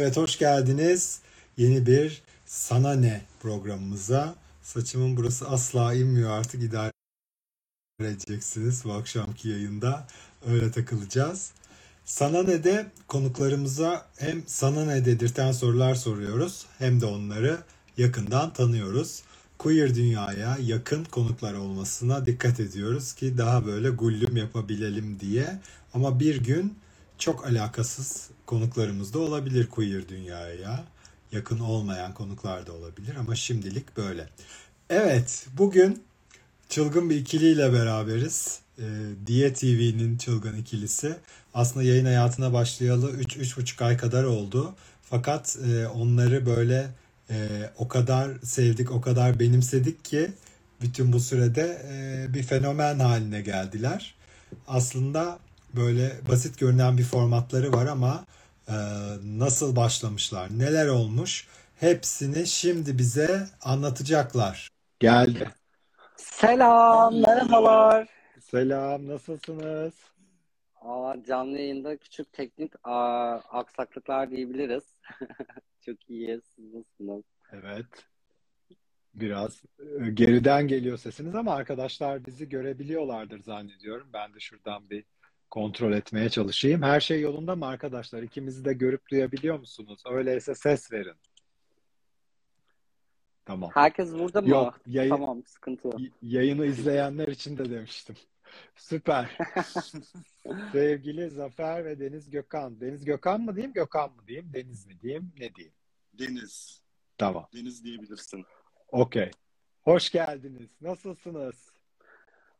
Evet hoş geldiniz yeni bir Sana Ne programımıza. Saçımın burası asla inmiyor artık idare edeceksiniz bu akşamki yayında. Öyle takılacağız. Sana ne de konuklarımıza hem sana ne dedirten sorular soruyoruz hem de onları yakından tanıyoruz. Queer dünyaya yakın konuklar olmasına dikkat ediyoruz ki daha böyle gullüm yapabilelim diye. Ama bir gün çok alakasız konuklarımız da olabilir queer dünyaya. Yakın olmayan konuklar da olabilir ama şimdilik böyle. Evet, bugün çılgın bir ikiliyle beraberiz. E, Diye TV'nin çılgın ikilisi. Aslında yayın hayatına başlayalı 3-3,5 ay kadar oldu. Fakat e, onları böyle e, o kadar sevdik, o kadar benimsedik ki bütün bu sürede e, bir fenomen haline geldiler. Aslında böyle basit görünen bir formatları var ama e, nasıl başlamışlar, neler olmuş hepsini şimdi bize anlatacaklar. Geldi. Selam, merhabalar. Selam, nasılsınız? Aa, canlı yayında küçük teknik aa, aksaklıklar diyebiliriz. Çok iyiyiz, siz nasılsınız? Evet. Biraz e, geriden geliyor sesiniz ama arkadaşlar bizi görebiliyorlardır zannediyorum. Ben de şuradan bir kontrol etmeye çalışayım. Her şey yolunda mı arkadaşlar? İkimizi de görüp duyabiliyor musunuz? Öyleyse ses verin. Tamam. Herkes burada mı? Yok, yayın, Tamam, sıkıntı yok. yayını izleyenler için de demiştim. Süper. Sevgili Zafer ve Deniz Gökhan. Deniz Gökhan mı diyeyim, Gökhan mı diyeyim, Deniz mi diyeyim, ne diyeyim? Deniz. Tamam. Deniz diyebilirsin. Okey. Hoş geldiniz. Nasılsınız?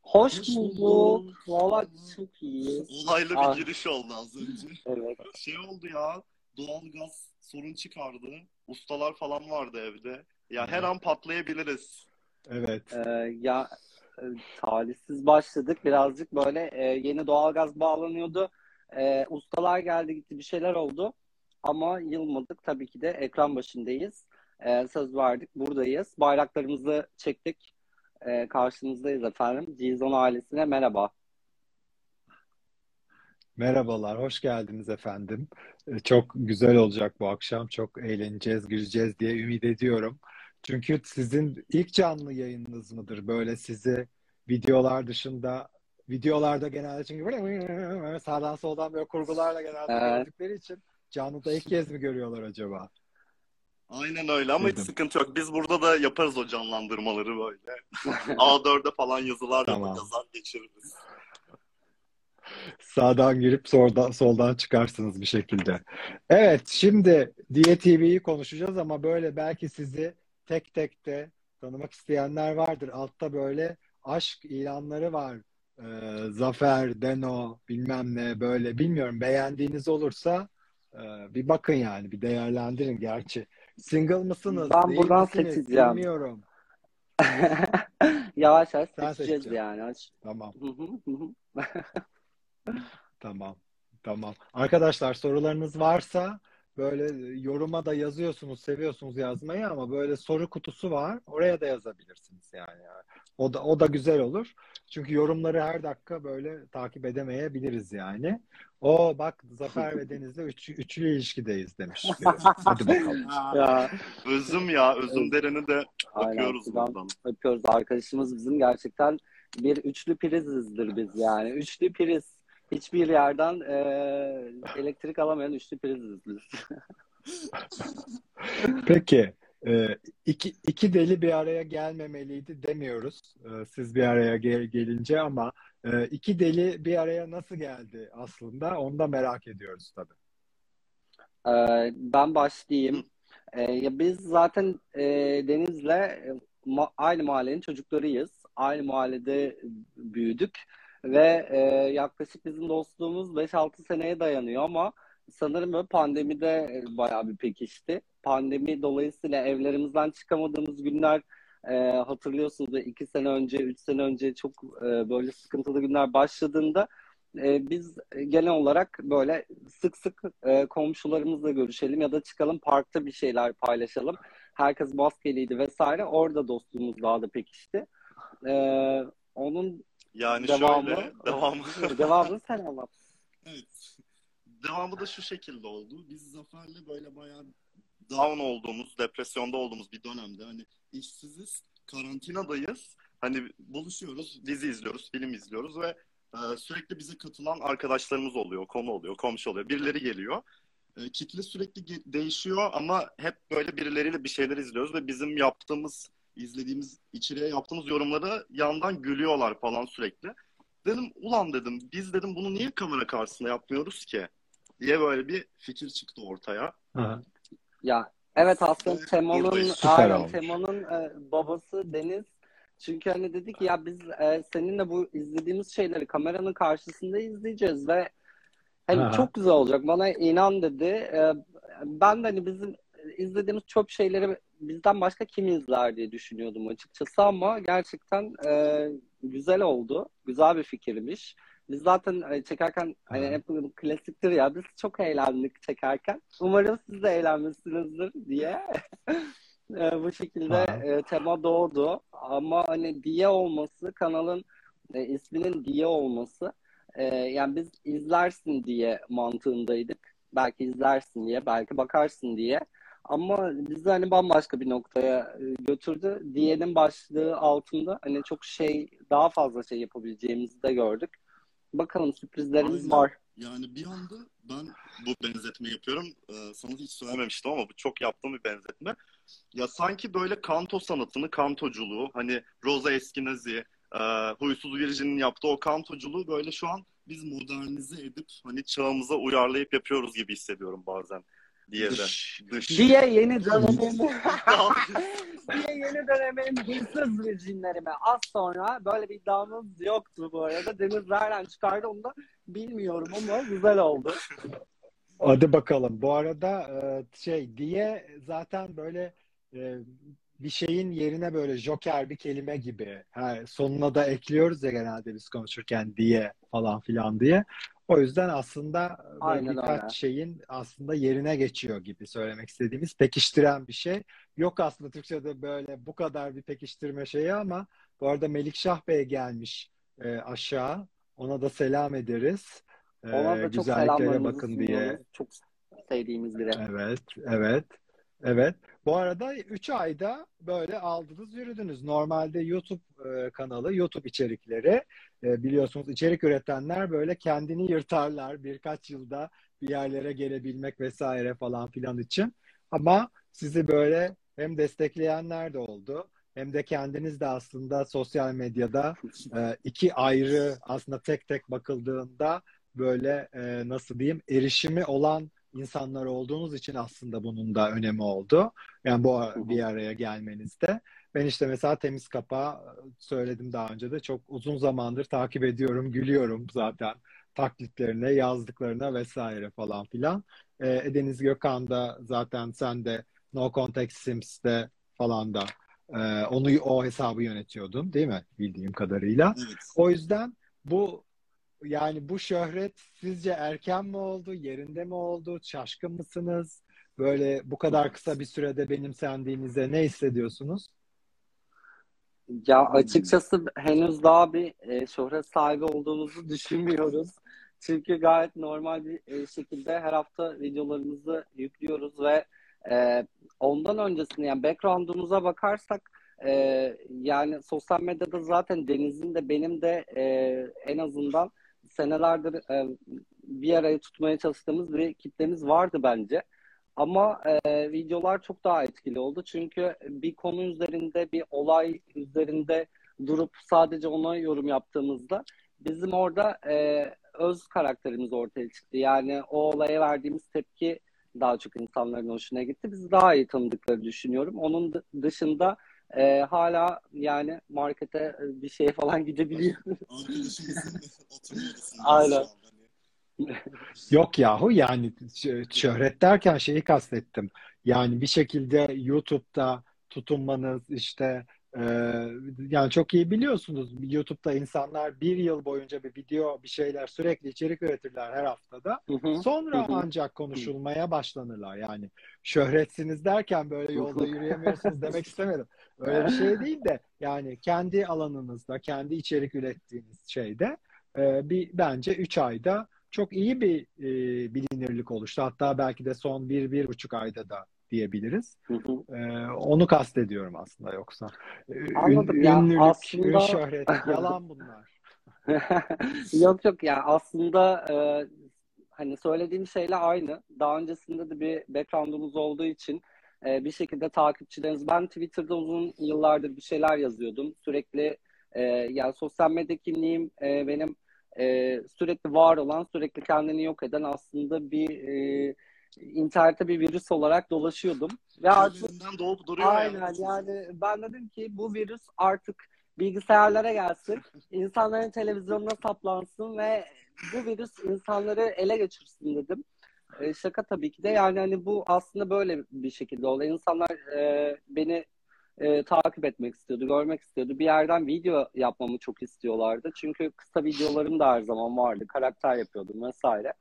Hoş Hoş bulduk. Valla çok iyiyiz. Olaylı Ah. bir giriş oldu az önce. Evet. Şey oldu ya, doğalgaz sorun çıkardı. Ustalar falan vardı evde. Ya her an patlayabiliriz. Evet. Ee, ya e, talihsiz başladık. Birazcık böyle e, yeni doğalgaz bağlanıyordu. E, ustalar geldi gitti bir şeyler oldu. Ama yılmadık. Tabii ki de ekran başındayız. E, söz verdik. Buradayız. Bayraklarımızı çektik. E, karşınızdayız efendim. Cizon ailesine merhaba. Merhabalar, hoş geldiniz efendim. Ee, Çok güzel olacak bu akşam. Çok eğleneceğiz, güleceğiz diye ümit ediyorum. Çünkü sizin ilk canlı yayınınız mıdır? Böyle sizi videolar dışında, videolarda genelde çünkü böyle sağdan soldan böyle kurgularla genelde Evet. gördükleri için canlıda ilk kez mi görüyorlar acaba? Aynen öyle ama hiç Dedim. sıkıntı yok. Biz burada da yaparız o canlandırmaları böyle. A4'e falan yazılar Tamam. yazar geçiririz. Sağdan girip soldan, soldan çıkarsınız bir şekilde. Evet, şimdi Diye TV'yi konuşacağız ama böyle belki sizi tek tek de tanımak isteyenler vardır. Altta böyle aşk ilanları var. Ee, Zafer, Deno, bilmem ne böyle bilmiyorum. Beğendiğiniz olursa e, bir bakın yani bir değerlendirin. Gerçi single mısınız, Ben değil buradan misiniz seçeceğim. bilmiyorum. Yavaş yavaş Sen seçeceğiz yani. Aç- Tamam. Tamam. Tamam. Arkadaşlar sorularınız varsa böyle yoruma da yazıyorsunuz, seviyorsunuz yazmayı ama böyle soru kutusu var. Oraya da yazabilirsiniz yani. O da o da güzel olur. Çünkü yorumları her dakika böyle takip edemeyebiliriz yani. O bak Zafer ve Deniz'le üç, üçlü ilişkideyiz demiş. Hadi bakalım. Ya, Özüm ya, özüm dereni de öpüyoruz Buradan buradan. öpüyoruz. Arkadaşımız bizim gerçekten bir üçlü prizizdir biz yani. Üçlü priz. Hiçbir yerden e, elektrik alamayan üçlü priziz biz. Peki. e, iki, iki deli bir araya gelmemeliydi demiyoruz. E, siz bir araya gel- gelince ama e, iki deli bir araya nasıl geldi aslında? Onu da merak ediyoruz tabii. Ee, ben başlayayım. Ee, ya biz zaten e, Deniz'le e, ma- aynı mahallenin çocuklarıyız. Aynı mahallede büyüdük ve e, yaklaşık bizim dostluğumuz 5-6 seneye dayanıyor ama sanırım böyle pandemide e, bayağı bir pekişti. Pandemi dolayısıyla evlerimizden çıkamadığımız günler e, hatırlıyorsunuz da 2 sene önce, 3 sene önce çok e, böyle sıkıntılı günler başladığında e, biz genel olarak böyle sık sık e, komşularımızla görüşelim ya da çıkalım parkta bir şeyler paylaşalım. Herkes maskeliydi vesaire. Orada dostluğumuz daha da pekişti. E, onun Yani devamı şöyle, devamı. devamını sen anlat. Evet. devamı da şu şekilde oldu. Biz Zafer'le böyle bayağı down olduğumuz, depresyonda olduğumuz bir dönemde hani işsiziz, karantinadayız. Hani buluşuyoruz, dizi izliyoruz, film izliyoruz ve e, sürekli bize katılan arkadaşlarımız oluyor, konu oluyor, komşu oluyor. Birileri geliyor. E, kitle sürekli ge- değişiyor ama hep böyle birileriyle bir şeyler izliyoruz ve bizim yaptığımız, izlediğimiz, içeriye yaptığımız yorumları yandan gülüyorlar falan sürekli. Dedim ulan dedim biz dedim bunu niye kamera karşısında yapmıyoruz ki? diye böyle bir fikir çıktı ortaya. Ha. Ya evet aslında Temo'nun aynen. Temo'nun e, babası Deniz çünkü hani dedi ki ya biz e, seninle bu izlediğimiz şeyleri kameranın karşısında izleyeceğiz ve hani Aha. çok güzel olacak bana inan dedi. E, ben de hani bizim izlediğimiz çöp şeyleri bizden başka kim izler diye düşünüyordum açıkçası ama gerçekten e, güzel oldu. Güzel bir fikirmiş. Biz zaten e, çekerken hani hep klasiktir ya biz çok eğlendik çekerken. Umarım siz de eğlenmişsinizdir diye e, bu şekilde e, tema doğdu. Ama hani diye olması kanalın e, isminin diye olması e, yani biz izlersin diye mantığındaydık. Belki izlersin diye, belki bakarsın diye. Ama bizi hani bambaşka bir noktaya e, götürdü. Diye'nin başlığı altında hani çok şey daha fazla şey yapabileceğimizi de gördük. Bakalım sürprizlerimiz Aynen. var. Yani bir anda ben bu benzetme yapıyorum. Ee, sana hiç söylememiştim ama bu çok yaptığım bir benzetme. Ya sanki böyle kanto sanatını, kantoculuğu, hani Rosa Eskenazi, e, Huysuz Virgin'in yaptığı o kantoculuğu böyle şu an biz modernize edip hani çağımıza uyarlayıp yapıyoruz gibi hissediyorum bazen diye de. Dış. Dış. Diye yeni dönemin diye yeni dönemin hırsız virjinlerime az sonra böyle bir iddiamız yoktu bu arada. Deniz nereden çıkardı onu da bilmiyorum ama güzel oldu. Hadi bakalım. Bu arada e, şey diye zaten böyle e, bir şeyin yerine böyle joker bir kelime gibi. Ha, sonuna da ekliyoruz ya genelde biz konuşurken diye falan filan diye. O yüzden aslında böyle Aynen birkaç öyle. şeyin aslında yerine geçiyor gibi söylemek istediğimiz pekiştiren bir şey. Yok aslında Türkçe'de böyle bu kadar bir pekiştirme şeyi ama bu arada Melikşah Bey gelmiş e, aşağı. Ona da selam ederiz. E, Ona da çok güzelliklere bakın diye. Çok sevdiğimiz biri. Evet, evet, evet. Bu arada 3 ayda böyle aldınız yürüdünüz. Normalde YouTube e, kanalı, YouTube içerikleri e, biliyorsunuz içerik üretenler böyle kendini yırtarlar birkaç yılda bir yerlere gelebilmek vesaire falan filan için. Ama sizi böyle hem destekleyenler de oldu hem de kendiniz de aslında sosyal medyada e, iki ayrı aslında tek tek bakıldığında böyle nasıl diyeyim erişimi olan insanlar olduğunuz için aslında bunun da önemi oldu. Yani bu bir araya gelmenizde. Ben işte mesela Temiz Kapağı söyledim daha önce de çok uzun zamandır takip ediyorum, gülüyorum zaten taklitlerine, yazdıklarına vesaire falan filan. E, Deniz Gökhan da zaten sen de No Context Sims'te falan da e, onu o hesabı yönetiyordun değil mi? Bildiğim kadarıyla. Evet. O yüzden bu yani bu şöhret sizce erken mi oldu, yerinde mi oldu, şaşkın mısınız? Böyle bu kadar kısa bir sürede benimsendiğinize ne hissediyorsunuz? Ya açıkçası henüz daha bir e, şöhret sahibi olduğumuzu düşünmüyoruz. Çünkü gayet normal bir e, şekilde her hafta videolarımızı yüklüyoruz ve e, ondan öncesinde yani background'umuza bakarsak e, yani sosyal medyada zaten Deniz'in de benim de e, en azından senelerdir e, bir araya tutmaya çalıştığımız bir kitlemiz vardı bence. Ama e, videolar çok daha etkili oldu. Çünkü bir konu üzerinde, bir olay üzerinde durup sadece ona yorum yaptığımızda bizim orada e, öz karakterimiz ortaya çıktı. Yani o olaya verdiğimiz tepki daha çok insanların hoşuna gitti. Bizi daha iyi tanıdıkları düşünüyorum. Onun dı- dışında e, hala yani markete e, bir şeye falan gidebiliyor. Arkadaşımızın Aynen. Hani Yok yahu yani şöhret derken şeyi kastettim. Yani bir şekilde YouTube'da tutunmanız işte e, yani çok iyi biliyorsunuz YouTube'da insanlar bir yıl boyunca bir video bir şeyler sürekli içerik üretirler her haftada. Hı hı. Sonra Hı hı. ancak konuşulmaya başlanırlar. Yani şöhretsiniz derken böyle yolda yürüyemiyorsunuz demek istemedim. Öyle bir şey değil de yani kendi alanınızda, kendi içerik ürettiğiniz şeyde e, bir bence 3 ayda çok iyi bir e, bilinirlik oluştu. Hatta belki de son bir, bir buçuk ayda da diyebiliriz. Hı hı. Ee, onu kastediyorum aslında yoksa. Ün- Anladım. Ya ünlülük, aslında- ün şöhret, yalan bunlar. Yok yok yani aslında e, hani söylediğim şeyle aynı. Daha öncesinde de bir background'umuz olduğu için e, bir şekilde takipçileriniz. Ben Twitter'da uzun yıllardır bir şeyler yazıyordum. Sürekli e, yani sosyal medya kimliğim e, benim e, sürekli var olan, sürekli kendini yok eden aslında bir e, internette bir virüs olarak dolaşıyordum. Ve artık doğup duruyor Aynen yani. yani ben dedim ki bu virüs artık bilgisayarlara gelsin, insanların televizyonuna saplansın ve bu virüs insanları ele geçirsin dedim. E, şaka tabii ki de yani hani bu aslında böyle bir şekilde oldu. İnsanlar e, beni e, takip etmek istiyordu, görmek istiyordu. Bir yerden video yapmamı çok istiyorlardı. Çünkü kısa videolarım da her zaman vardı. Karakter yapıyordum vesaire.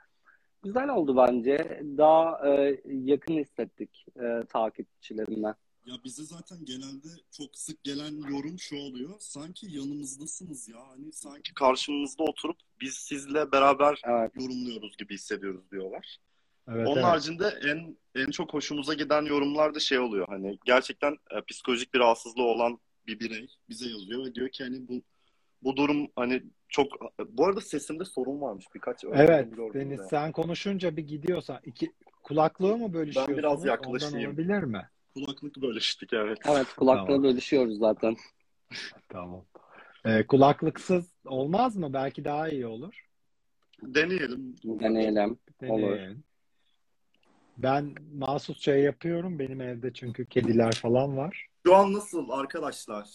Güzel oldu bence. Daha e, yakın hissettik e, takipçilerimden. Ya bize zaten genelde çok sık gelen yorum şu oluyor. Sanki yanımızdasınız ya. Hani sanki karşımızda oturup biz sizle beraber Evet. yorumluyoruz gibi hissediyoruz diyorlar. Evet, Onun evet. haricinde en en çok hoşumuza giden yorumlar da şey oluyor. Hani gerçekten e, psikolojik bir rahatsızlığı olan bir birey bize yazıyor ve diyor ki hani bu bu durum hani çok bu arada sesimde sorun varmış birkaç Evet, Deniz de. sen konuşunca bir gidiyorsan iki kulaklığı mı bölüşüyorsunuz? biraz Ondan yaklaşayım. olabilir mi? Kulaklık bölüştük evet. Evet kulaklığı Tamam. bölüşüyoruz zaten. Tamam. Ee, kulaklıksız olmaz mı? Belki daha iyi olur. Deneyelim. Deneyelim. Olur. Ben mahsus şey yapıyorum. Benim evde çünkü kediler falan var. Şu an nasıl arkadaşlar?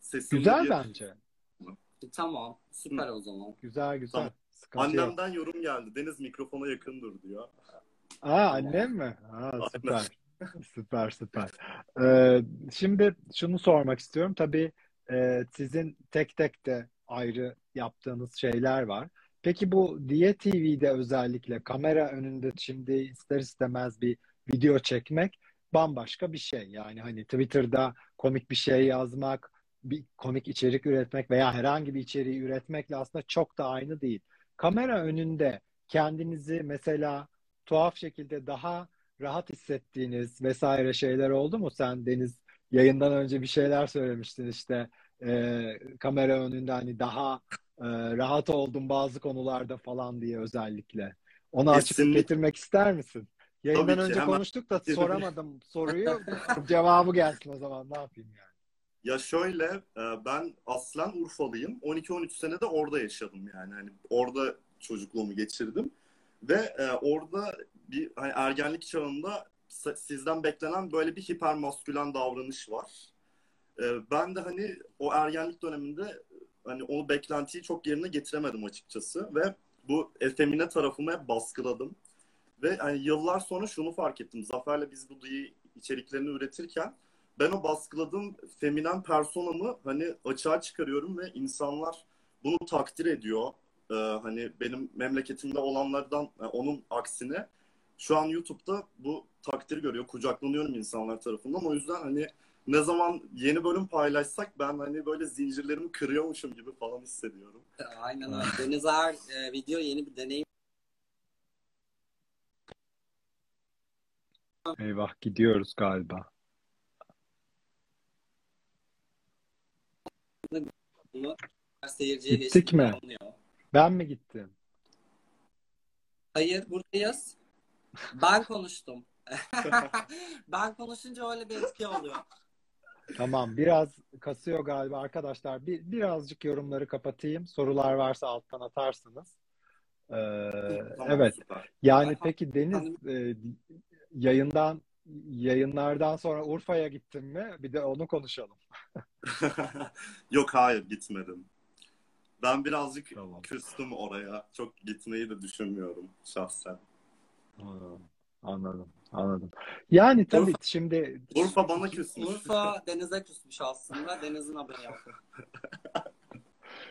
Sesim Güzel bir- bence. Tamam. Süper o zaman. Güzel güzel. Tamam. Sıkıntı yok. Annemden yorum geldi. Deniz mikrofona yakındır diyor. Aa annem mi? Aa, süper. süper süper. Ee, şimdi şunu sormak istiyorum. Tabii e, sizin tek tek de ayrı yaptığınız şeyler var. Peki bu Diye TV'de özellikle kamera önünde şimdi ister istemez bir video çekmek bambaşka bir şey. Yani hani Twitter'da komik bir şey yazmak, bir komik içerik üretmek veya herhangi bir içeriği üretmekle aslında çok da aynı değil. Kamera önünde kendinizi mesela tuhaf şekilde daha rahat hissettiğiniz vesaire şeyler oldu mu? Sen Deniz yayından önce bir şeyler söylemiştin işte e, kamera önünde hani daha e, rahat oldum bazı konularda falan diye özellikle. Onu açıklık Kesinlikle. getirmek ister misin? Yayından Tabii ki, önce hemen. konuştuk da soramadım soruyu. Cevabı gelsin o zaman ne yapayım yani? Ya şöyle e, ben aslen Urfalıyım. 12-13 sene de orada yaşadım yani. Hani orada çocukluğumu geçirdim. Ve e, orada bir hani ergenlik çağında sizden beklenen böyle bir hipermaskülen davranış var. E, ben de hani o ergenlik döneminde hani o beklentiyi çok yerine getiremedim açıkçası ve bu efemine tarafımı hep baskıladım. Ve hani yıllar sonra şunu fark ettim. Zafer'le biz bu duyu içeriklerini üretirken ben o baskıladığım feminen personamı hani açığa çıkarıyorum ve insanlar bunu takdir ediyor. Ee, hani benim memleketimde olanlardan yani onun aksine şu an YouTube'da bu takdir görüyor. Kucaklanıyorum insanlar tarafından. O yüzden hani ne zaman yeni bölüm paylaşsak ben hani böyle zincirlerimi kırıyormuşum gibi falan hissediyorum. Aynen öyle. Deniz her e, video yeni bir deneyim. Eyvah gidiyoruz galiba. Bunu seyirciye Gittik mi? anlıyor. Ben mi gittim? Hayır buradayız. Ben konuştum. ben konuşunca öyle bir etki oluyor. Tamam biraz kasıyor galiba arkadaşlar. Bir, birazcık yorumları kapatayım. Sorular varsa alttan atarsınız. Ee, Tamam, evet. süper. Yani peki Deniz e, yayından yayınlardan sonra Urfa'ya gittin mi? Bir de onu konuşalım. Yok hayır gitmedim. Ben birazcık Tamam. küstüm oraya. Çok gitmeyi de düşünmüyorum şahsen. Anladım. Anladım. Yani tabii Urfa- şimdi Urfa bana küsmüş. Urfa denize küsmüş aslında. Deniz'in haberi yok.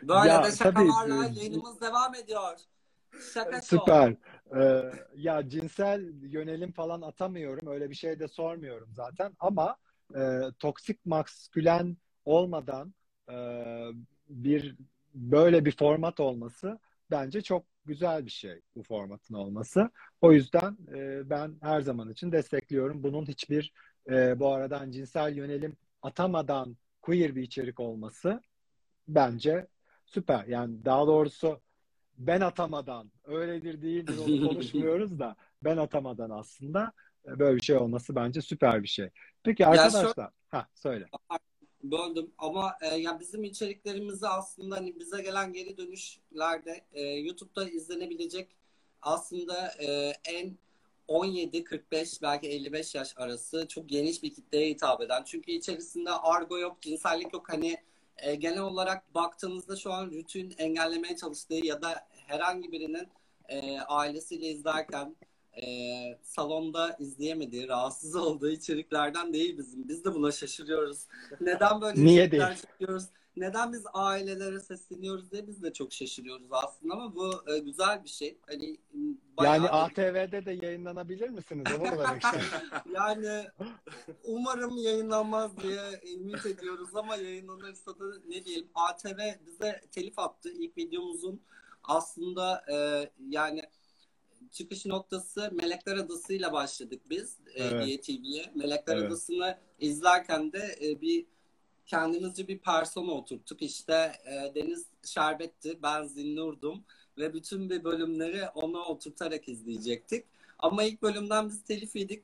Böyle Ya, de şakalarla tabii. yayınımız devam ediyor. Şaka şov. Süper. Ee, ya cinsel yönelim falan atamıyorum. Öyle bir şey de sormuyorum zaten. Ama e, toksik maskülen olmadan e, bir böyle bir format olması bence çok güzel bir şey bu formatın olması. O yüzden e, ben her zaman için destekliyorum. Bunun hiçbir e, bu aradan cinsel yönelim atamadan queer bir içerik olması bence süper. Yani daha doğrusu ben atamadan öyledir değildir onu konuşmuyoruz da ben atamadan aslında e, böyle bir şey olması bence süper bir şey. Peki arkadaşlar, ha söyle. Böldüm ama e, ya bizim içeriklerimizi aslında hani bize gelen geri dönüşlerde e, YouTube'da izlenebilecek aslında e, en 17-45 belki 55 yaş arası çok geniş bir kitleye hitap eden. Çünkü içerisinde argo yok, cinsellik yok. Hani e, genel olarak baktığınızda şu an rutin engellemeye çalıştığı ya da herhangi birinin e, ailesiyle izlerken e, salonda izleyemediği, rahatsız olduğu içeriklerden değil bizim. Biz de buna şaşırıyoruz. Neden böyle Niye içerikler değil? çekiyoruz? Neden biz ailelere sesleniyoruz diye biz de çok şaşırıyoruz aslında ama bu e, güzel bir şey. Hani bayağı Yani ATV'de de yayınlanabilir misiniz? Onu demek yani umarım yayınlanmaz diye ümit ediyoruz ama yayınlanırsa da ne diyelim ATV bize telif attı ilk videomuzun aslında e, yani çıkış noktası Melekler Adası ile başladık biz e, Evet. YTV'ye. Melekler Evet. Adası'nı izlerken de e, bir kendimizce bir persona oturttuk. İşte e, Deniz Şerbet'ti, ben Zinnur'dum ve bütün bir bölümleri ona oturtarak izleyecektik. Ama ilk bölümden biz telif yedik.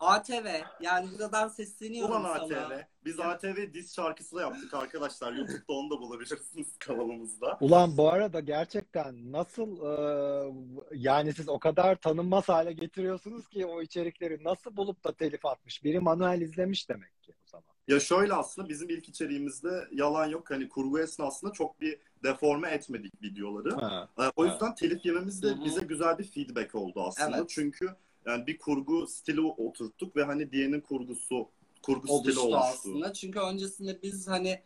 ATV yani buradan sesleniyorum Ulan sana. ATV. Biz ATV diz şarkısı da yaptık arkadaşlar. YouTube'da onu da bulabilirsiniz kanalımızda. Ulan bu arada gerçekten nasıl e, yani siz o kadar tanınmaz hale getiriyorsunuz ki o içerikleri nasıl bulup da telif atmış? Biri manuel izlemiş demek ki o zaman. Ya şöyle aslında bizim ilk içeriğimizde yalan yok. Hani kurgu esnasında çok bir deforme etmedik videoları. Ha. Ee, O yüzden telif yememiz de bize güzel bir feedback oldu aslında. Evet. Çünkü yani bir kurgu stili oturttuk ve hani diğerinin kurgusu kurgu stili oluştu oluştu. aslında. Çünkü öncesinde biz hani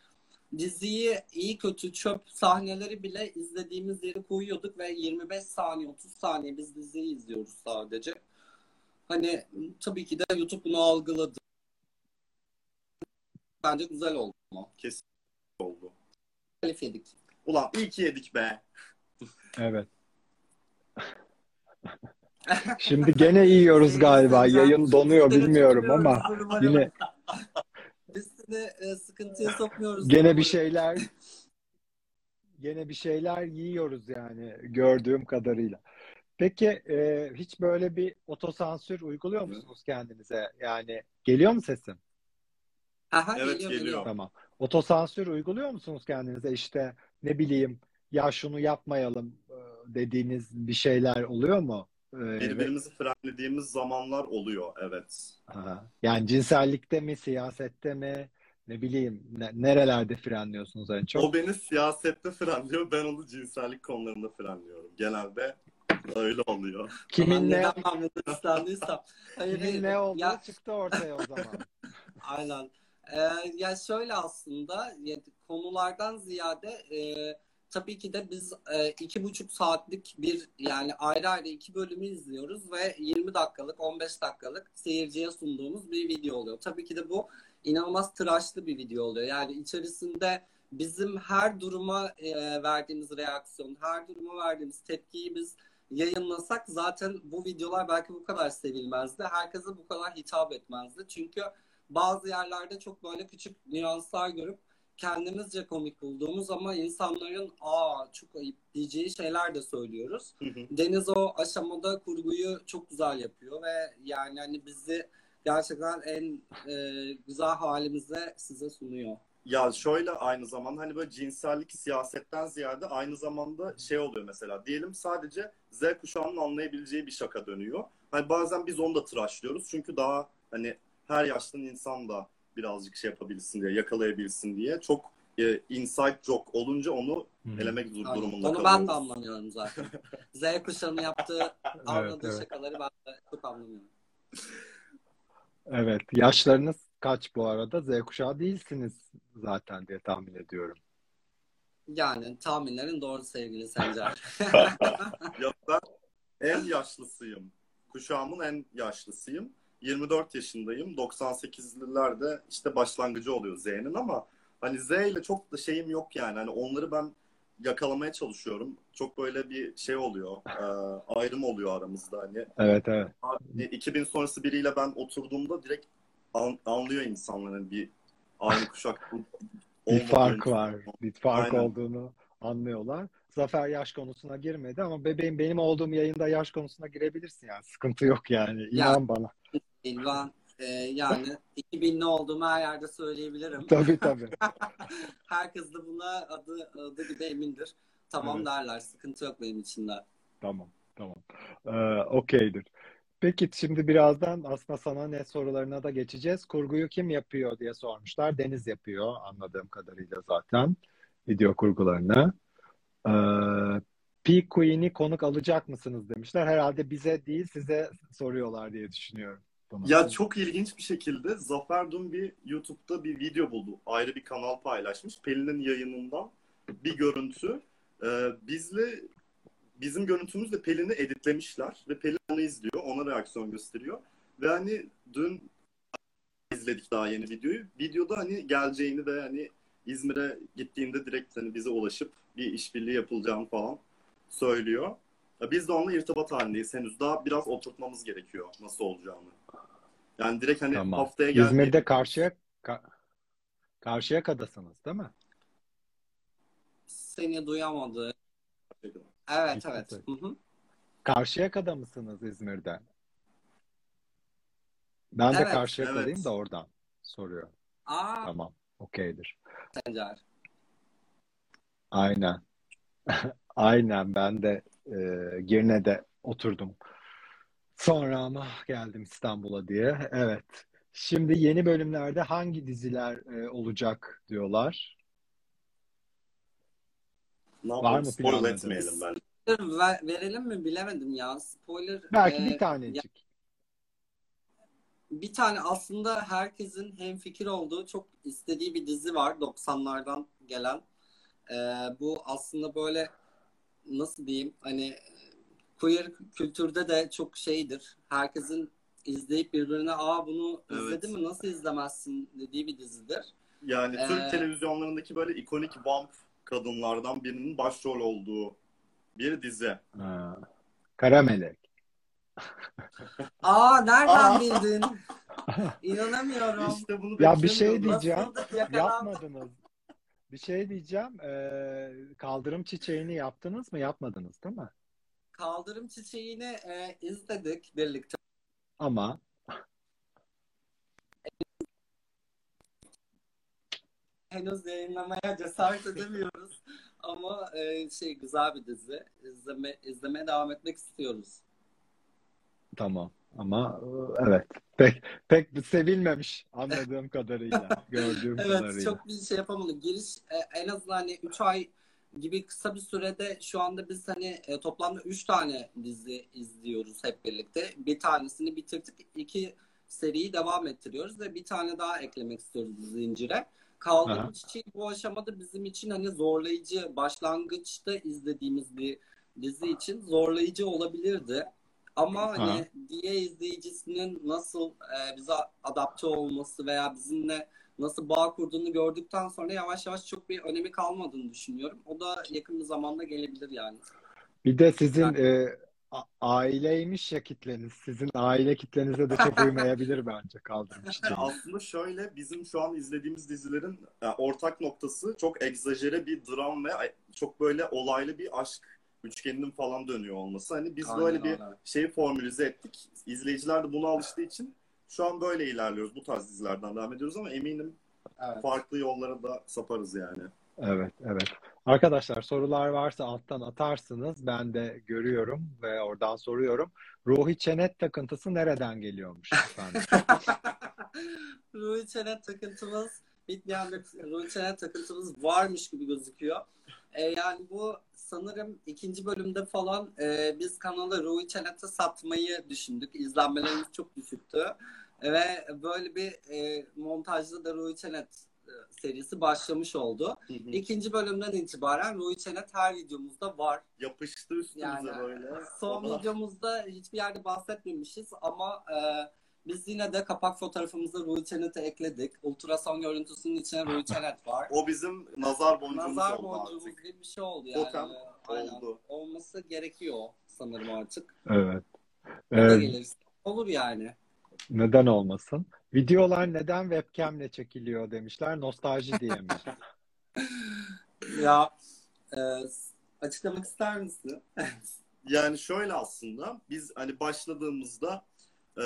diziyi iyi kötü çöp sahneleri bile izlediğimiz yere koyuyorduk ve 25 saniye 30 saniye biz diziyi izliyoruz sadece. Hani tabii ki de YouTube bunu algıladı. Bence güzel oldu. oldu. Telif yedik. Ulan iyi ki yedik be. Evet. Şimdi gene yiyoruz galiba. Yayın donuyor bilmiyorum ama yine Biz seni e, sıkıntıya sokmuyoruz. gene bir şeyler gene bir şeyler yiyoruz yani gördüğüm kadarıyla. Peki e, hiç böyle bir otosansür uyguluyor musunuz kendinize? Yani geliyor mu sesim? Aha, Evet, geliyor. Tamam. Otosansür uyguluyor musunuz kendinize? İşte ne bileyim ya şunu yapmayalım e, dediğiniz bir şeyler oluyor mu? E, ve- Birbirimizi frenlediğimiz zamanlar oluyor evet. Aha. Yani cinsellikte mi, siyasette mi, ne bileyim ne- nerelerde frenliyorsunuz en çok? O beni siyasette frenliyor, ben onu cinsellik konularında frenliyorum. Genelde öyle oluyor. Kimin ne istendiysem. Hayır, kimin ne olduğu Ya, çıktı ortaya o zaman. Aynen. Ee, ya şöyle aslında konulardan ziyade e, tabii ki de biz e, iki buçuk saatlik bir yani ayrı ayrı iki bölümü izliyoruz ve 20 dakikalık 15 dakikalık seyirciye sunduğumuz bir video oluyor. Tabii ki de bu inanılmaz tıraşlı bir video oluyor. Yani içerisinde bizim her duruma e, verdiğimiz reaksiyon, her duruma verdiğimiz tepkiyi biz yayınlasak zaten bu videolar belki bu kadar sevilmezdi. Herkese bu kadar hitap etmezdi. Çünkü bazı yerlerde çok böyle küçük nüanslar görüp kendimizce komik bulduğumuz ama insanların aa çok ayıp diyeceği şeyler de söylüyoruz. Hı hı. Deniz o aşamada kurguyu çok güzel yapıyor ve yani hani bizi gerçekten en e, güzel halimize size sunuyor. Ya şöyle aynı zamanda hani böyle cinsellik siyasetten ziyade aynı zamanda şey oluyor mesela. Diyelim sadece Z kuşağının anlayabileceği bir şaka dönüyor. Hani bazen biz onu da tıraşlıyoruz. Çünkü daha hani her yaştan insan da birazcık şey yapabilsin diye, yakalayabilsin diye. Çok e, inside joke olunca onu elemek dur- Aynen. durumunda Onu ben kalıyoruz. de anlamıyorum zaten. Z kuşağının yaptığı anladığı evet. şakaları ben de çok anlamıyorum. Evet. Yaşlarınız kaç bu arada? Z kuşağı değilsiniz zaten diye tahmin ediyorum. Yani tahminlerin doğru sevgili Sencer. Ya ben en yaşlısıyım. Kuşağımın en yaşlısıyım. 24 yaşındayım. 98'lilerde işte başlangıcı oluyor Z'nin ama hani Z ile çok da şeyim yok yani. Hani onları ben yakalamaya çalışıyorum. Çok böyle bir şey oluyor. e, ayrım oluyor aramızda hani. Evet evet. Abi, 2000 sonrası biriyle ben oturduğumda direkt an- anlıyor insanların bir aynı kuşak Bir fark var. Bir fark Aynen. olduğunu anlıyorlar. Zafer yaş konusuna girmedi ama bebeğim benim olduğum yayında yaş konusuna girebilirsin yani. Sıkıntı yok yani. İnan bana. İlvan e, yani 2000'li olduğumu her yerde söyleyebilirim. Tabii tabii. Herkes de buna adı, adı gibi emindir. Tamam Evet. derler. Sıkıntı yok benim için de. Tamam, tamam. Ee, okeydir. Peki şimdi birazdan aslında sana ne sorularına da geçeceğiz. Kurguyu kim yapıyor diye sormuşlar. Deniz yapıyor anladığım kadarıyla zaten video kurgularını. Ee, P Queen'i konuk alacak mısınız demişler. Herhalde bize değil size soruyorlar diye düşünüyorum. Bunu. Ya çok ilginç bir şekilde Zafer dün bir YouTube'da bir video buldu. Ayrı bir kanal paylaşmış. Pelin'in yayınından bir görüntü. Ee, bizle bizim görüntümüzle Pelin'i editlemişler ve Pelin onu izliyor. Ona reaksiyon gösteriyor. Ve hani dün izledik daha yeni videoyu. Videoda hani geleceğini ve hani İzmir'e gittiğinde direkt hani bize ulaşıp bir işbirliği yapılacağını falan söylüyor. Biz de onunla irtibat halindeyiz henüz. Daha biraz oturtmamız gerekiyor nasıl olacağını. Yani direkt hani Tamam. haftaya gel. İzmir'de karşıya ka Karşıyaka'dasınız değil mi? Seni duyamadı. Evet evet. Hı hı. Karşıyaka'da mısınız İzmir'de? Ben de Evet. Karşıyaka'dayım Evet. da oradan soruyor. Aa Tamam. Okeydir. Sencer. Aynen. Aynen ben de e, Girne'de oturdum. Sonra ama geldim İstanbul'a diye. Evet. Şimdi yeni bölümlerde hangi diziler e, olacak diyorlar. Ne Var mı Spoil planladınız? etmeyelim ben. Ver- verelim mi bilemedim ya. Spoiler Belki e, bir tanecik. bir tane aslında herkesin hemfikir olduğu çok istediği bir dizi var 90'lardan gelen. Ee, bu aslında böyle nasıl diyeyim hani queer kültürde de çok şeydir. Herkesin izleyip birbirine aa bunu Evet. izledin mi nasıl izlemezsin dediği bir dizidir. Yani Ee, Türk televizyonlarındaki böyle ikonik vamp kadınlardan birinin başrol olduğu bir dizi. Ha. Kara Melek. Aa nereden Aa! bildin? İnanamıyorum. İşte bunu Ya bir şey diyeceğim. Yapmadınız. Bir şey diyeceğim. Ee, kaldırım çiçeğini yaptınız mı? Yapmadınız değil mi? Kaldırım çiçeğini e, izledik birlikte. Ama henüz yayınlamaya cesaret edemiyoruz. Ama e, şey güzel bir dizi. İzleme, izlemeye devam etmek istiyoruz. tamam. Ama e, evet. Pek pek sevilmemiş anladığım kadarıyla, gördüğüm Evet kadarıyla. çok bir şey yapamadık. Giriş e, en azından hani 3 ay gibi kısa bir sürede şu anda biz hani e, toplamda 3 tane dizi izliyoruz hep birlikte. Bir tanesini bitirdik. iki seriyi devam ettiriyoruz ve bir tane daha eklemek istiyoruz zincire. Kaldırım. Çiçeği bu aşamada bizim için hani zorlayıcı, başlangıçta izlediğimiz bir dizi için zorlayıcı olabilirdi. Ama hani diye izleyicisinin nasıl e, bize adapte olması veya bizimle nasıl bağ kurduğunu gördükten sonra yavaş yavaş çok bir önemi kalmadığını düşünüyorum. O da yakın bir zamanda gelebilir yani. Bir de sizin e, a- aileymiş ya kitleniz. Sizin aile kitlenize de çok uymayabilir bence kaldırım çiçeği. Aslında şöyle bizim şu an izlediğimiz dizilerin e, ortak noktası çok egzajere bir dram ve çok böyle olaylı bir aşk üçgeninin falan dönüyor olması. Hani biz Aynen, böyle bir aynen. şeyi formülize ettik. İzleyiciler de buna alıştığı için şu an böyle ilerliyoruz. Bu tarz dizilerden devam ediyoruz ama eminim Evet. farklı yollara da saparız yani. Evet, evet. Arkadaşlar sorular varsa alttan atarsınız. Ben de görüyorum ve oradan soruyorum. Ruhi çenet takıntısı nereden geliyormuş efendim? Ruhi Çenet takıntımız bitmeyen bir Ruhi Çenet takıntımız varmış gibi gözüküyor. E, yani bu sanırım ikinci bölümde falan e, biz kanalı Ruhi Çenet'e satmayı düşündük. İzlenmelerimiz çok düşüktü. Ve böyle bir e, montajda da Ruhi Çenet e, serisi başlamış oldu. İkinci bölümden itibaren Ruhi Çenet her videomuzda var. Yapıştı üstümüze Yani böyle. son Oha. videomuzda hiçbir yerde bahsetmemişiz ama e, Biz yine de kapak fotoğrafımıza Ruhi Çenet'i ekledik. Ultrason görüntüsünün içine Ruhi Çenet var. O bizim nazar boncuğumuz Nazar oldu boncuğumuz artık. gibi bir şey oldu yani. Totem Aynen. oldu. Olması gerekiyor sanırım artık. Evet. O da Ee, gelirse olur yani. neden olmasın? Videolar neden webcamle çekiliyor demişler. Nostalji diye mi? Ya e, açıklamak ister misin? Yani şöyle aslında biz hani başladığımızda e,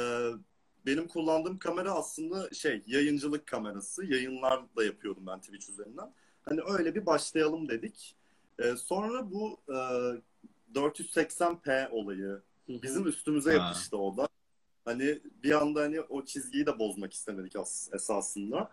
benim kullandığım kamera aslında şey yayıncılık kamerası. Yayınlar da yapıyorum ben Twitch üzerinden. Hani öyle bir başlayalım dedik. E, sonra bu e, 480p olayı bizim üstümüze Ha. yapıştı o da. Hani bir anda hani o çizgiyi de bozmak istemedik as- esasında.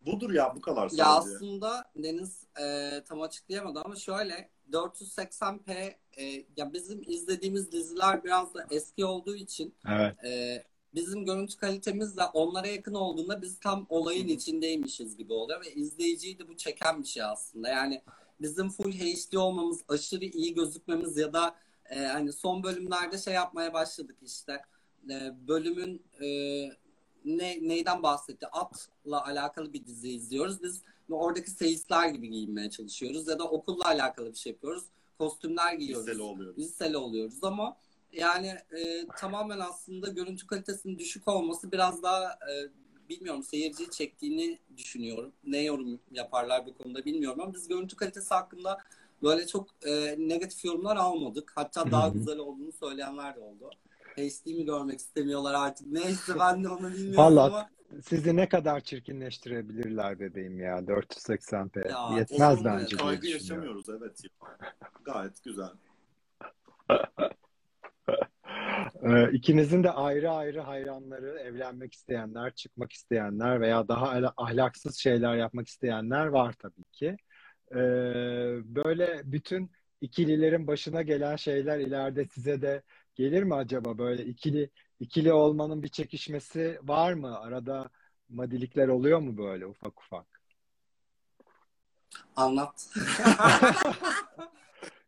Budur ya bu kadar Ya sadece. aslında Deniz e, tam açıklayamadı ama şöyle 480p e, ya bizim izlediğimiz diziler biraz da eski olduğu için Evet. e, bizim görüntü kalitemiz de onlara yakın olduğunda biz tam olayın içindeymişiz gibi oluyor ve izleyiciyi de bu çeken bir şey aslında. Yani bizim full HD olmamız, aşırı iyi gözükmemiz ya da e, hani son bölümlerde şey yapmaya başladık işte. E, bölümün e, ne neyden bahsetti? Atla alakalı bir dizi izliyoruz. Biz oradaki seyisler gibi giyinmeye çalışıyoruz ya da okulla alakalı bir şey yapıyoruz. Kostümler giyiyoruz Liseli oluyoruz. liseli oluyoruz ama yani e, tamamen aslında görüntü kalitesinin düşük olması biraz daha e, bilmiyorum seyirciyi çektiğini düşünüyorum. Ne yorum yaparlar bu konuda bilmiyorum ama biz görüntü kalitesi hakkında böyle çok e, negatif yorumlar almadık. Hatta daha Hı hı. güzel olduğunu söyleyenler de oldu. HD mi görmek istemiyorlar artık. Neyse ben de onu bilmiyorum Vallahi ama Sizi ne kadar çirkinleştirebilirler bebeğim ya 480p. Ya, Yetmez bence kaygı yaşamıyoruz evet. Gayet güzel. Ee, ikinizin de ayrı ayrı hayranları, evlenmek isteyenler, çıkmak isteyenler veya daha ahlaksız şeyler yapmak isteyenler var tabii ki. Ee, böyle bütün ikililerin başına gelen şeyler ileride size de gelir mi acaba? Böyle ikili ikili olmanın bir çekişmesi var mı? Arada madilikler oluyor mu böyle ufak ufak? anlat.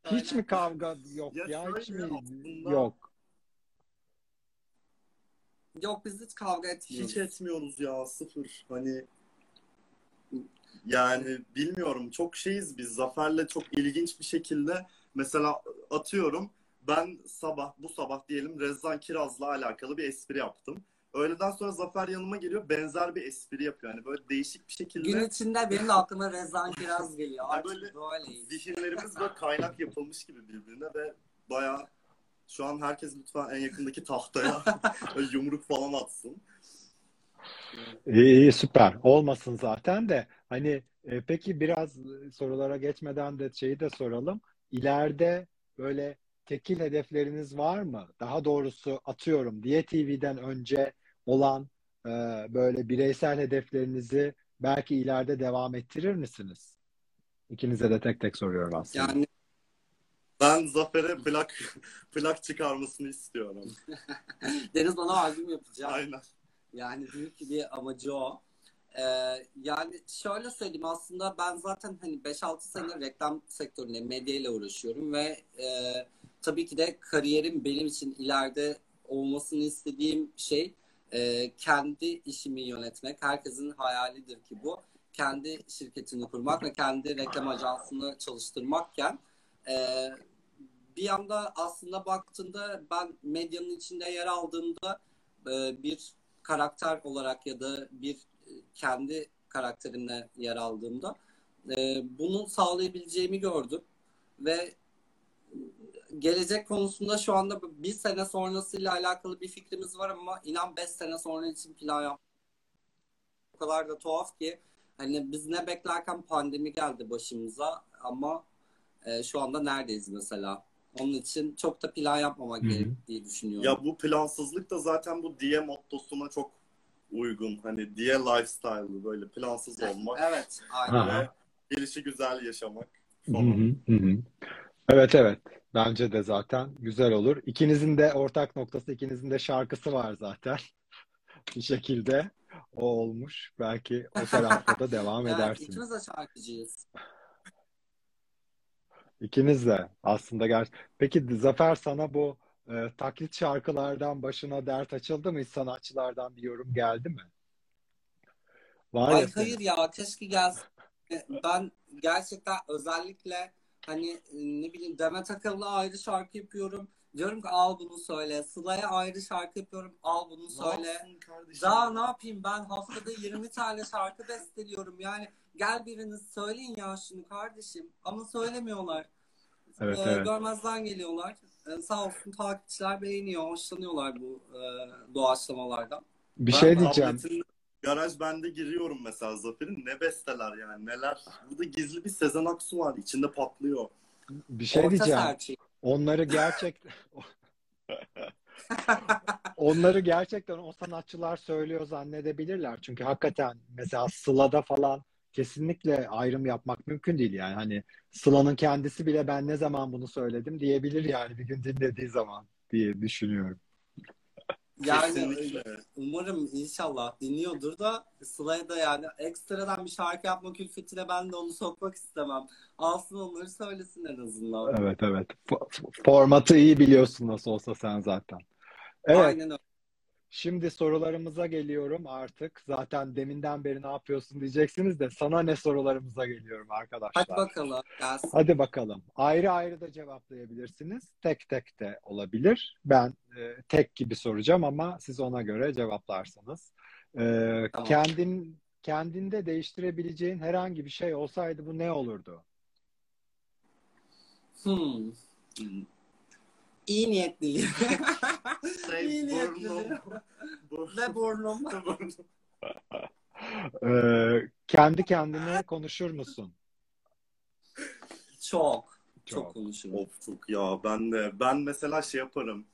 Hiç mi kavga yok Ya ya? Hiç mi aslında- yok? Yok biz hiç kavga etmiyoruz. Hiç etmiyoruz ya sıfır. Hani yani bilmiyorum çok şeyiz biz. Zafer'le çok ilginç bir şekilde mesela atıyorum ben sabah bu sabah diyelim Rezan Kiraz'la alakalı bir espri yaptım. Öğleden sonra Zafer yanıma geliyor benzer bir espri yapıyor. Yani böyle değişik bir şekilde Gün içinde benim de aklıma Rezan Kiraz geliyor. Yani Artık böyle böyleyiz. zihinlerimiz böyle kaynak yapılmış gibi birbirine ve baya şu an herkes lütfen en yakındaki tahtaya yumruk falan atsın. İyi, iyi, süper. Olmasın zaten de hani e, peki biraz sorulara geçmeden de şeyi de soralım. İleride böyle tekil hedefleriniz var mı? Daha doğrusu atıyorum Diye TV'den önce olan e, böyle bireysel hedeflerinizi belki ileride devam ettirir misiniz? İkinize de tek tek soruyorum aslında. Yani Ben Zafer'e plak plak çıkarmasını istiyorum. Deniz bana albüm yapacak. Aynen. Yani büyük bir amacı o. Ee, yani şöyle söyleyeyim aslında ben zaten hani 5-6 senedir reklam sektöründe medyayla uğraşıyorum ve e, tabii ki de kariyerim benim için ileride olmasını istediğim şey e, kendi işimi yönetmek. Herkesin hayalidir ki bu. Kendi şirketini kurmak ve kendi reklam ajansını çalıştırmakken e, bir yanda aslında baktığında ben medyanın içinde yer aldığımda e, bir karakter olarak ya da bir kendi karakterimle yer aldığımda bunu sağlayabileceğimi gördüm ve gelecek konusunda şu anda bir sene sonrasıyla alakalı bir fikrimiz var ama inan 5 sene sonra için plan yap. O kadar da tuhaf ki hani biz ne beklerken pandemi geldi başımıza ama e, şu anda neredeyiz mesela? Onun için çok da plan yapmamak Hı hı. gerektiği düşünüyorum. Ya bu plansızlık da zaten bu diye mottosuna çok uygun. Hani diye lifestyle'ı böyle plansız olmak Evet, aynen. Ve gelişi güzel yaşamak hı hı. Evet evet. Bence de zaten güzel olur. İkinizin de ortak noktası, ikinizin de şarkısı var zaten. Bir şekilde o olmuş. Belki o tarafta da devam Evet, edersiniz. ikimiz de şarkıcıyız. İkiniz de aslında ger. Peki Zafer sana bu e, taklit şarkılardan başına dert açıldı mı? Hiç sanatçılardan bir yorum geldi mi? Var Ay ya hayır ya keşke gelsin. Ben gerçekten özellikle hani e, ne bileyim Demet Akalın'a ayrı şarkı yapıyorum. Diyorum ki al bunu söyle. Sıla'ya ayrı şarkı yapıyorum. Al bunu söyle. Daha ne yapayım ben haftada 20 tane şarkı besteliyorum. Yani gel biriniz söyleyin ya şunu kardeşim. Ama söylemiyorlar. Evet, Ee, evet. Görmezden geliyorlar. Ee, sağ olsun takipçiler beğeniyor, hoşlanıyorlar bu e, doğaçlamalardan. Bir Ben şey diyeceğim. tabletin garaj bende giriyorum mesela Zafer'in. Ne besteler yani neler. Burada gizli bir Sezen Aksu var. içinde patlıyor. Bir şey Orta diyeceğim. serçe. Onları gerçekten onları gerçekten o sanatçılar söylüyor zannedebilirler. Çünkü hakikaten mesela Sıla'da falan kesinlikle ayrım yapmak mümkün değil yani. Hani Sıla'nın kendisi bile ben ne zaman bunu söyledim diyebilir yani bir gün dinlediği zaman diye düşünüyorum. Yani Kesinlikle. umarım inşallah dinliyordur da Sıla'ya da yani ekstradan bir şarkı yapma külfetine ben de onu sokmak istemem. Alsın onları söylesin en azından. Evet evet. F- formatı iyi biliyorsun nasıl olsa sen zaten. Evet. Aynen öyle. Şimdi sorularımıza geliyorum artık. Zaten deminden beri ne yapıyorsun diyeceksiniz de sana ne sorularımıza geliyorum arkadaşlar. Hadi bakalım. Gelsin. Hadi bakalım. Ayrı ayrı da cevaplayabilirsiniz. Tek tek de olabilir. Ben e, tek gibi soracağım ama siz ona göre cevaplarsınız. E, Tamam. kendin kendinde değiştirebileceğin herhangi bir şey olsaydı bu ne olurdu? Hmm. Hmm. İyi niyetliyim. Şey, İyi burnum. Bu- Ve burnum. E, kendi kendine konuşur musun? Çok. Çok Çok. konuşurum. Of çok ya ben de ben mesela şey yaparım.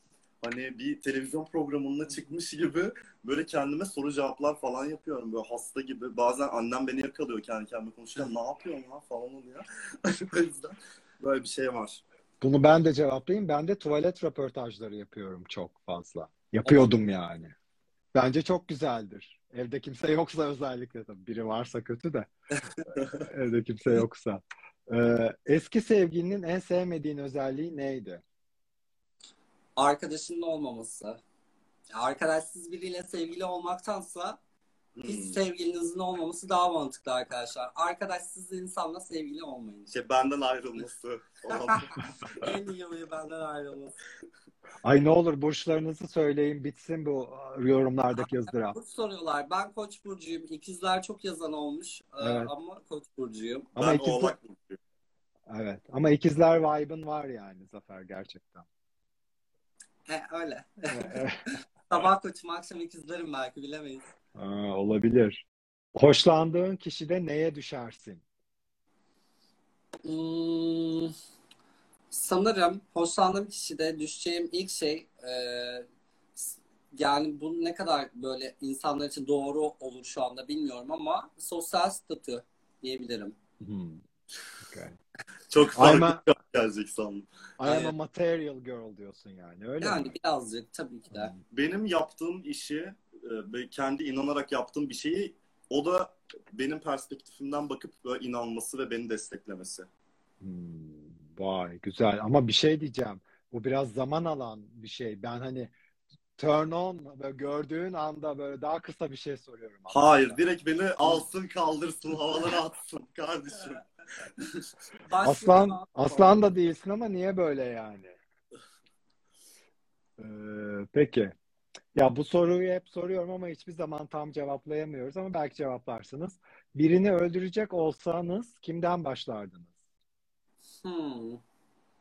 Hani bir televizyon programına çıkmış gibi böyle kendime soru cevaplar falan yapıyorum böyle hasta gibi. Bazen annem beni yakalıyor kendi kendime konuşurken ne yapıyorsun lan falan oluyor. o yüzden böyle bir şey var. Bunu ben de cevaplayayım. Ben de tuvalet röportajları yapıyorum çok fazla. Yapıyordum yani. Bence çok güzeldir. Evde kimse yoksa özellikle tabii. Biri varsa kötü de. Evde kimse yoksa. Ee, eski sevgilinin en sevmediğin özelliği neydi? Arkadaşının olmaması. Arkadaşsız biriyle sevgili olmaktansa hiç Hmm. sevgilinizin olmaması daha mantıklı arkadaşlar. Arkadaşsız insanla sevgili olmayın. Şey benden ayrılması en iyi huyu benden ayrılması. Ay ne olur burçlarınızı söyleyin bitsin bu yorumlardaki ızdırap. Burç soruyorlar. Ben Koç burcuyum. İkizler çok yazan olmuş. Evet. Ama Koç burcuyum. Ama ben ikizler, oğlak burcuyum. evet. Ama ikizler vibe'ın var yani Zafer gerçekten. He, öyle. Evet. Sabah koçum, akşam ikizlerim belki bilemeyiz. Aa, olabilir. Hoşlandığın kişide neye düşersin? Hmm, sanırım hoşlandığım kişide düşeceğim ilk şey e, yani bu ne kadar böyle insanlar için doğru olur şu anda bilmiyorum ama sosyal statü diyebilirim. Hmm. Okay. Çok farklı gelecek sandım. I am a Aynen. material girl diyorsun yani öyle Yani mi? birazcık tabii ki de. Benim yaptığım işi e, kendi inanarak yaptığım bir şeyi o da benim perspektifimden bakıp böyle inanması ve beni desteklemesi. Hmm, vay güzel ama bir şey diyeceğim. Bu biraz zaman alan bir şey. Ben hani turn on böyle gördüğün anda böyle daha kısa bir şey soruyorum. Hayır, aslında. direkt beni alsın kaldırsın, havalara atsın kardeşim. Aslan aslan da değilsin ama niye böyle yani? Ee, peki. Ya bu soruyu hep soruyorum ama hiçbir zaman tam cevaplayamıyoruz ama belki cevaplarsınız. Birini öldürecek olsanız kimden başlardınız? Hmm.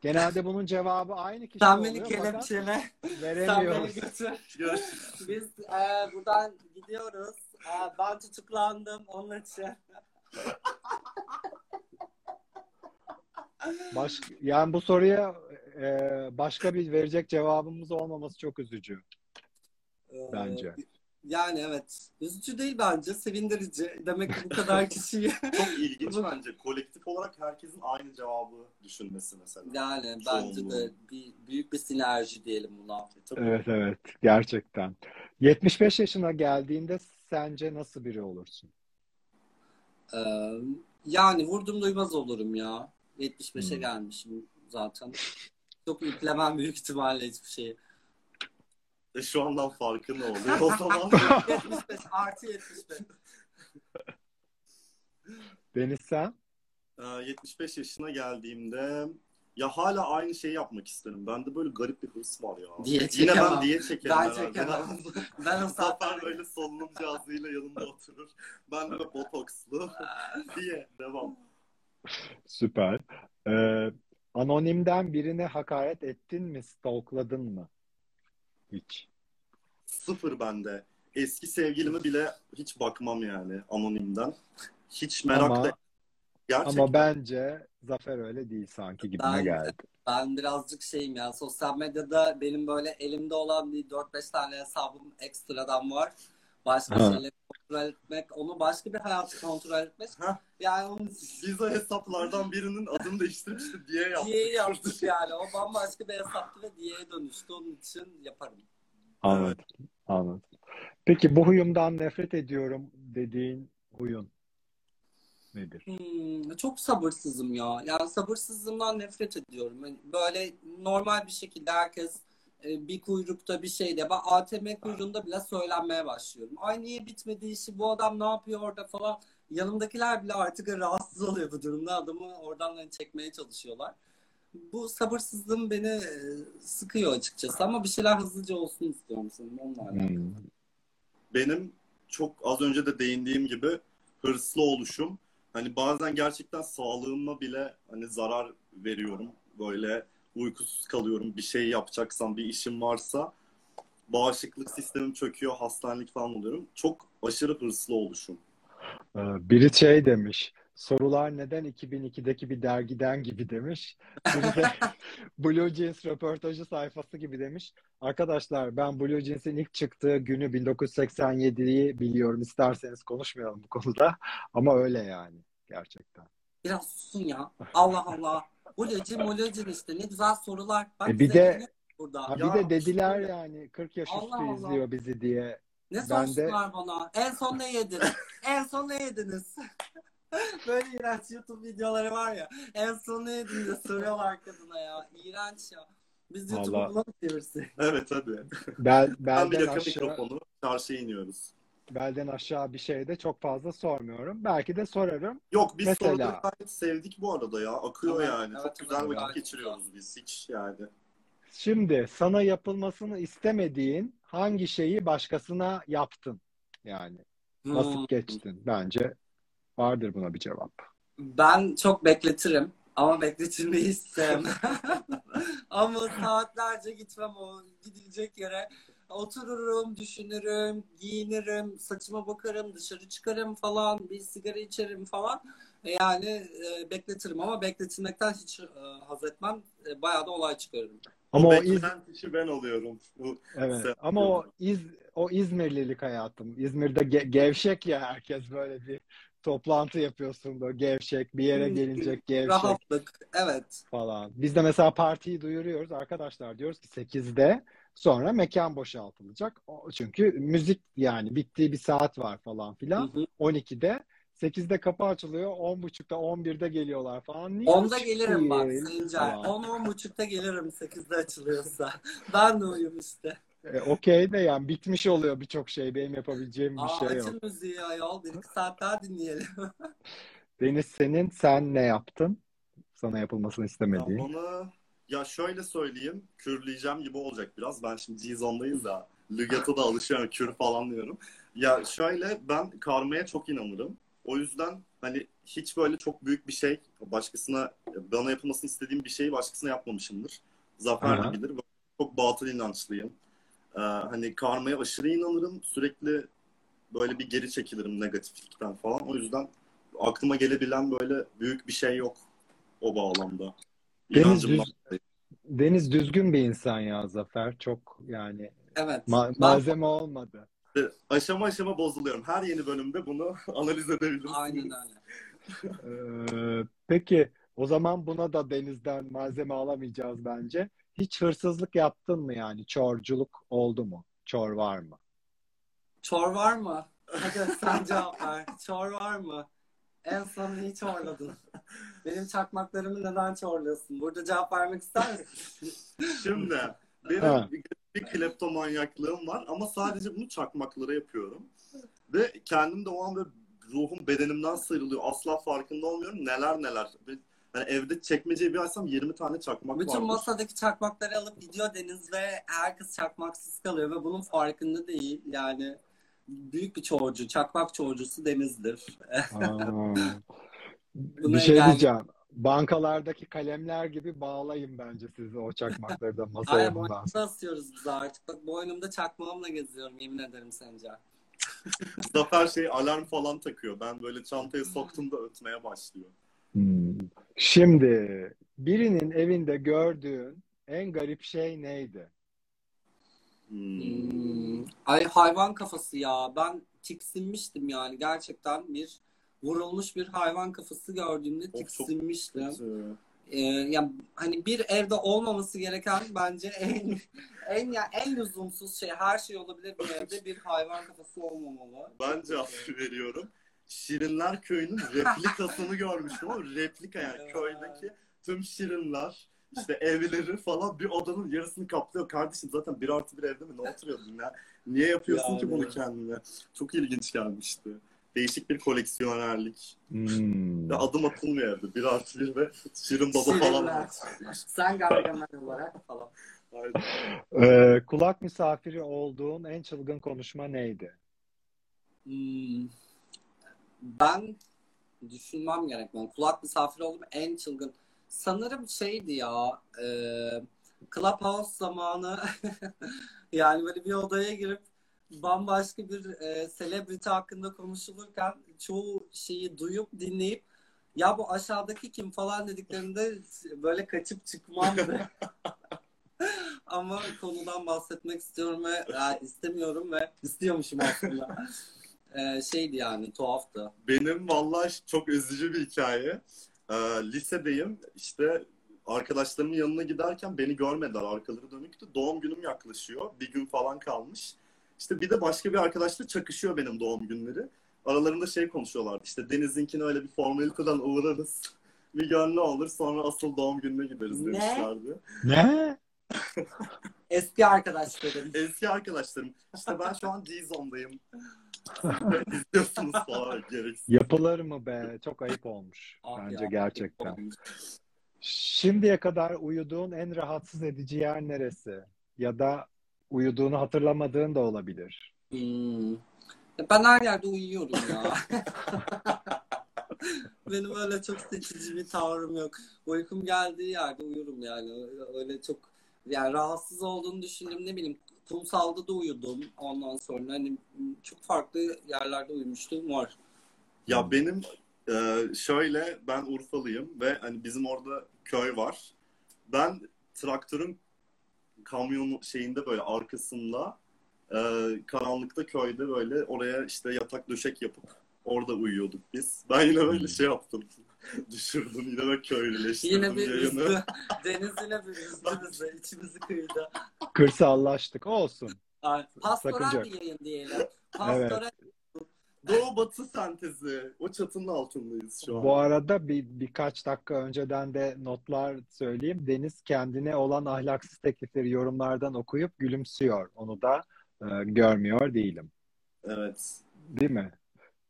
Genelde bunun cevabı aynı kişi Sen beni kelepçele. Sen beni veremiyoruz. götür. Görüşürüz. Biz e, buradan gidiyoruz. E, ben tutuklandım onun için. Baş, yani bu soruya e, başka bir verecek cevabımız olmaması çok üzücü E, bence. Yani evet. Üzücü değil bence. Sevindirici. Demek ki bu kadar kişiyi. Çok ilginç bence. Kolektif olarak herkesin aynı cevabı düşünmesi mesela. yani bence de Çoğunluğu. bir, büyük bir sinerji diyelim buna. Tabii. Evet evet gerçekten. 75 yaşına geldiğinde sence nasıl biri olursun? E, yani vurdum duymaz olurum ya. 75'e Hmm. gelmişim zaten. Çok yüklemem büyük ihtimalle hiçbir şeyi. E, şu andan farkı ne oluyor o zaman? 75 artı 75. Deniz sen? Ee, 75 yaşına geldiğimde ya hala aynı şeyi yapmak isterim. Bende böyle garip bir hırs var ya. Diye Yine ben diye çekerim Ben herhalde. çekemem. Ben Zafer böyle solunum cihazıyla yanımda oturur. Ben de botokslu diye devam. Süper. Ee, anonimden birine hakaret ettin mi? Stalkladın mı? Hiç. Sıfır bende. Eski sevgilime bile hiç bakmam yani anonimden. Hiç merak Ama- da Gerçekten. Ama bence Zafer öyle değil sanki gibime Ben- geldi. Ben birazcık şeyim ya sosyal medyada benim böyle elimde olan bir 4-5 tane hesabım ekstradan var. Başka Ha. şeyleri kontrol etmek, onu başka bir hayatı kontrol etmek. Hah. Yani onu Biz o hesaplardan birinin adını değiştirip işte diye yaptık. diye yaptık yani. O bambaşka bir hesaptı ve diye dönüştü. Onun için yaparım. Anladım. Anladım. Peki bu huyumdan nefret ediyorum dediğin huyun nedir? Hmm, çok sabırsızım ya. Yani sabırsızlığımdan nefret ediyorum. Yani böyle normal bir şekilde herkes bir kuyrukta bir şeyde. Ben ATM kuyruğunda bile söylenmeye başlıyorum. Ay niye bitmedi işi? Bu adam ne yapıyor orada falan. Yanımdakiler bile artık rahatsız oluyor bu durumda. Adamı oradan hani çekmeye çalışıyorlar. Bu sabırsızlığım beni e, sıkıyor açıkçası. Ama bir şeyler hızlıca olsun istiyorum senin onunla alakalı. Hmm. benim çok az önce de değindiğim gibi hırslı oluşum. Hani bazen gerçekten sağlığıma bile hani zarar veriyorum. Böyle uykusuz kalıyorum. Bir şey yapacaksam, bir işim varsa bağışıklık sistemim çöküyor, hastanelik falan oluyorum. Çok aşırı hırslı oluşum. Ee, Biri şey demiş. Sorular neden 2002'deki bir dergiden gibi demiş. Biri de Blue Jeans röportajı sayfası gibi demiş. Arkadaşlar ben Blue Jeans'in ilk çıktığı günü 1987'yi biliyorum. İsterseniz konuşmayalım bu konuda. Ama öyle yani gerçekten. Biraz susun ya. Allah Allah. Bulacın mulacın işte. Ne güzel sorular. Bak E bir bize de- burada. Ha, Ya, bir de dediler işte- yani 40 yaş Allah üstü Allah. izliyor bizi diye. Ne ben de- sorsunlar bana? En son ne yediniz? en son ne yediniz? Böyle iğrenç YouTube videoları var ya. En son ne yediniz soruyorlar kadına ya. İğrenç ya. Biz YouTube'u Vallahi- buna mı çevirsek? Evet hadi. Bel, Ben bir belden yaka aşağı mikrofonu çarşıya iniyoruz. Belden aşağı bir şey de çok fazla sormuyorum. Belki de sorarım. Yok biz Mesela- soruları gayet sevdik bu arada ya. Akıyor Evet, yani. evet, Çok güzel evet, vakit geçiriyoruz biz hiç yani. Şimdi sana yapılmasını istemediğin hangi şeyi başkasına yaptın? Yani nasıl Hmm. geçtin? Bence vardır buna bir cevap. Ben çok bekletirim. Ama bekletilmeyi hiç sevmem. Ama saatlerce gitmem o gidilecek yere. Otururum, düşünürüm, giyinirim, saçıma bakarım, dışarı çıkarım falan, bir sigara içerim falan. Yani e, bekletirim ama bekletilmekten hiç e, haz etmem. E, bayağı da olay çıkarırım. Ama o o iz kişi ben oluyorum. Bu evet. Sen- Ama o iz o İzmirlilik hayatım. İzmir'de ge- gevşek ya herkes böyle bir toplantı yapıyorsun böyle gevşek bir yere gelinecek gevşek Rahatlık, evet. falan. Biz de mesela partiyi duyuruyoruz arkadaşlar diyoruz ki 8'de sonra mekan boşaltılacak. Çünkü müzik yani bittiği bir saat var falan Hı filan. hı. 12'de 8'de kapı açılıyor. 10.30'da 11'de geliyorlar falan. Niye Onda hiç gelirim bak falan. 10-10.30'da gelirim 8'de açılıyorsa. ben de uyum işte. E, Okey de yani bitmiş oluyor birçok şey. Benim yapabileceğim bir Aa, şey yok. açın müziği ayol. Bir iki saat daha dinleyelim. Deniz senin sen ne yaptın? Sana yapılmasını Ya istemediğin. bana ya şöyle söyleyeyim, kürleyeceğim gibi olacak biraz. Ben şimdi G-Zone'dayız da lügata da alışıyorum, kür falan diyorum. Ya şöyle ben karmaya çok inanırım. O yüzden hani hiç böyle çok büyük bir şey başkasına bana yapılmasını istediğim bir şeyi başkasına yapmamışımdır. Zafer de bilir. Ben Çok batıl inançlıyım. Ee, hani karmaya aşırı inanırım. Sürekli böyle bir geri çekilirim negatiflikten falan. O yüzden aklıma gelebilen böyle büyük bir şey yok o bağlamda. Deniz düz-. Deniz düzgün bir insan ya Zafer. Çok yani Evet. ma- Ben- malzeme olmadı. İşte aşama aşama bozuluyorum. Her yeni bölümde bunu analiz edebilirsiniz. Aynen öyle. Ee, peki o zaman buna da Deniz'den malzeme alamayacağız bence. Hiç hırsızlık yaptın mı yani? Çorculuk oldu mu? Çor var mı? Çor var mı? Hadi sen cevap ver. Çor var mı? En son neyi çorladın? Benim çakmaklarımı neden çorluyorsun? Burada cevap vermek ister misin? Şimdi benim Ha. bir, bir kleptomanyaklığım var ama sadece bunu çakmaklara yapıyorum. Ve kendim de o an böyle ruhum bedenimden sıyrılıyor. Asla farkında olmuyorum. Neler neler. Ve Hani evde çekmeceyi bir açsam 20 tane çakmak Bütün vardır. masadaki çakmakları alıp gidiyor Deniz ve herkes çakmaksız kalıyor ve bunun farkında değil. Yani büyük bir çoğulcu, çakmak çoğulcusu Deniz'dir. Bir şey yani- diyeceğim. Bankalardaki kalemler gibi bağlayın bence sizi o çakmakları da masaya Ay bundan asıyoruz biz artık. Bak boynumda çakmağımla geziyorum yemin ederim Sencer. Zafer şey alarm falan takıyor. Ben böyle çantaya soktum da ötmeye başlıyor. Hmm. Şimdi birinin evinde gördüğün en garip şey neydi? Hmm. Hmm. Ay hayvan kafası ya. Ben tiksinmiştim yani gerçekten bir vurulmuş bir hayvan kafası gördüğümde tiksinmiştim. Ee, ya hani bir evde olmaması gereken bence en en ya en lüzumsuz şey her şey olabilir bir evde bir hayvan kafası olmamalı. Ben cevap veriyorum. Şirinler Köyü'nün replikasını görmüştüm ama replika yani Evet. köydeki tüm şirinler işte evleri falan bir odanın yarısını kaplıyor. Kardeşim zaten bir artı bir evde mi ne oturuyordun ya? Niye yapıyorsun ki Yani. bunu kendine? Çok ilginç gelmişti. Değişik bir koleksiyonerlik. Hmm. Ve adım atılmıyor evde. Bir artı bir ve Şirin Baba falan Şirinler. Sen Gargamel olarak falan. Aynen. Ee, kulak misafiri olduğun en çılgın konuşma neydi? Hmm. Ben düşünmem gerek. Ben kulak misafiri oldum en çılgın. Sanırım şeydi ya e, Clubhouse zamanı yani böyle bir odaya girip bambaşka bir e, celebrity hakkında konuşulurken çoğu şeyi duyup dinleyip ya bu aşağıdaki kim falan dediklerinde böyle kaçıp çıkmamdı. Ama konudan bahsetmek istiyorum ve ya, istemiyorum ve istiyormuşum aslında. Ee, şeydi yani tuhaftı. Benim vallahi çok üzücü bir hikaye. Ee, lisedeyim. İşte arkadaşlarımın yanına giderken beni görmediler. Arkaları dönüktü. Doğum günüm yaklaşıyor. Bir gün falan kalmış. İşte bir de başka bir arkadaşla çakışıyor benim doğum günleri. Aralarında şey konuşuyorlardı. İşte Deniz'inkine öyle bir formaliteden uğrarız. Bir gönlü olur sonra asıl doğum gününe gideriz Ne? demişlerdi. Ne? Eski arkadaşlarım. Eski arkadaşlarım. İşte ben şu an D-Zone'dayım. İzliyorsunuz falan gereksiz. Yapılır mı be? Çok ayıp olmuş. Ah Bence ya. gerçekten. Şimdiye kadar uyuduğun en rahatsız edici yer neresi? Ya da uyuduğunu hatırlamadığın da olabilir. Hmm. Ben her yerde uyuyorum ya. Benim öyle çok seçici bir tavrım yok. Uykum geldiği yerde uyurum yani. Öyle çok yani rahatsız olduğunu düşündüm ne bileyim kumsalda da uyudum ondan sonra hani çok farklı yerlerde uyumuşluğum var. Ya benim e, şöyle ben Urfalıyım ve hani bizim orada köy var. Ben traktörün kamyonun şeyinde böyle arkasında e, karanlıkta köyde böyle oraya işte yatak döşek yapıp orada uyuyorduk biz. Ben yine böyle şey yaptım. Düşürdüm yine böyle köylüleştirdim Yine bir yayını. üzdü. Deniz yine bir üzdü bizi. İçimizi kıydı. Kırsallaştık. Olsun. Ay, Pastoral Sakınca bir yayın diyelim. Pastoral Doğu batı sentezi. O çatının altındayız şu an. Bu arada bir birkaç dakika önceden de notlar söyleyeyim. Deniz kendine olan ahlaksız teklifleri yorumlardan okuyup gülümsüyor. Onu da e, görmüyor değilim. Evet. Değil mi?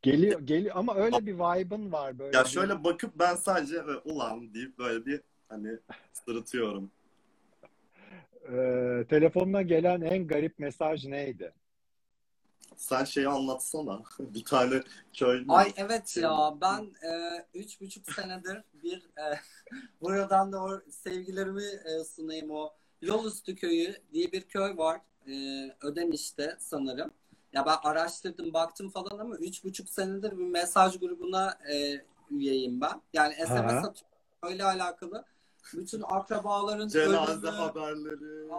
Geliyor, geliyor ama öyle bir vibe'ın var böyle. Ya bir- şöyle bakıp ben sadece böyle, ulan deyip böyle bir hani sırıtıyorum. E, telefonuna gelen en garip mesaj neydi? Sen şeyi anlatsana. bir tane köy Ay evet ya ben e, üç buçuk senedir bir e, buradan da o sevgilerimi e, sunayım o Yolüstü Köyü diye bir köy var e, Ödemiş'te sanırım. Ya ben araştırdım baktım falan ama üç buçuk senedir bir mesaj grubuna e, üyeyim ben. Yani SMS Aha. atıyorum öyle alakalı. Bütün akrabaların cenaze ölümü, haberleri.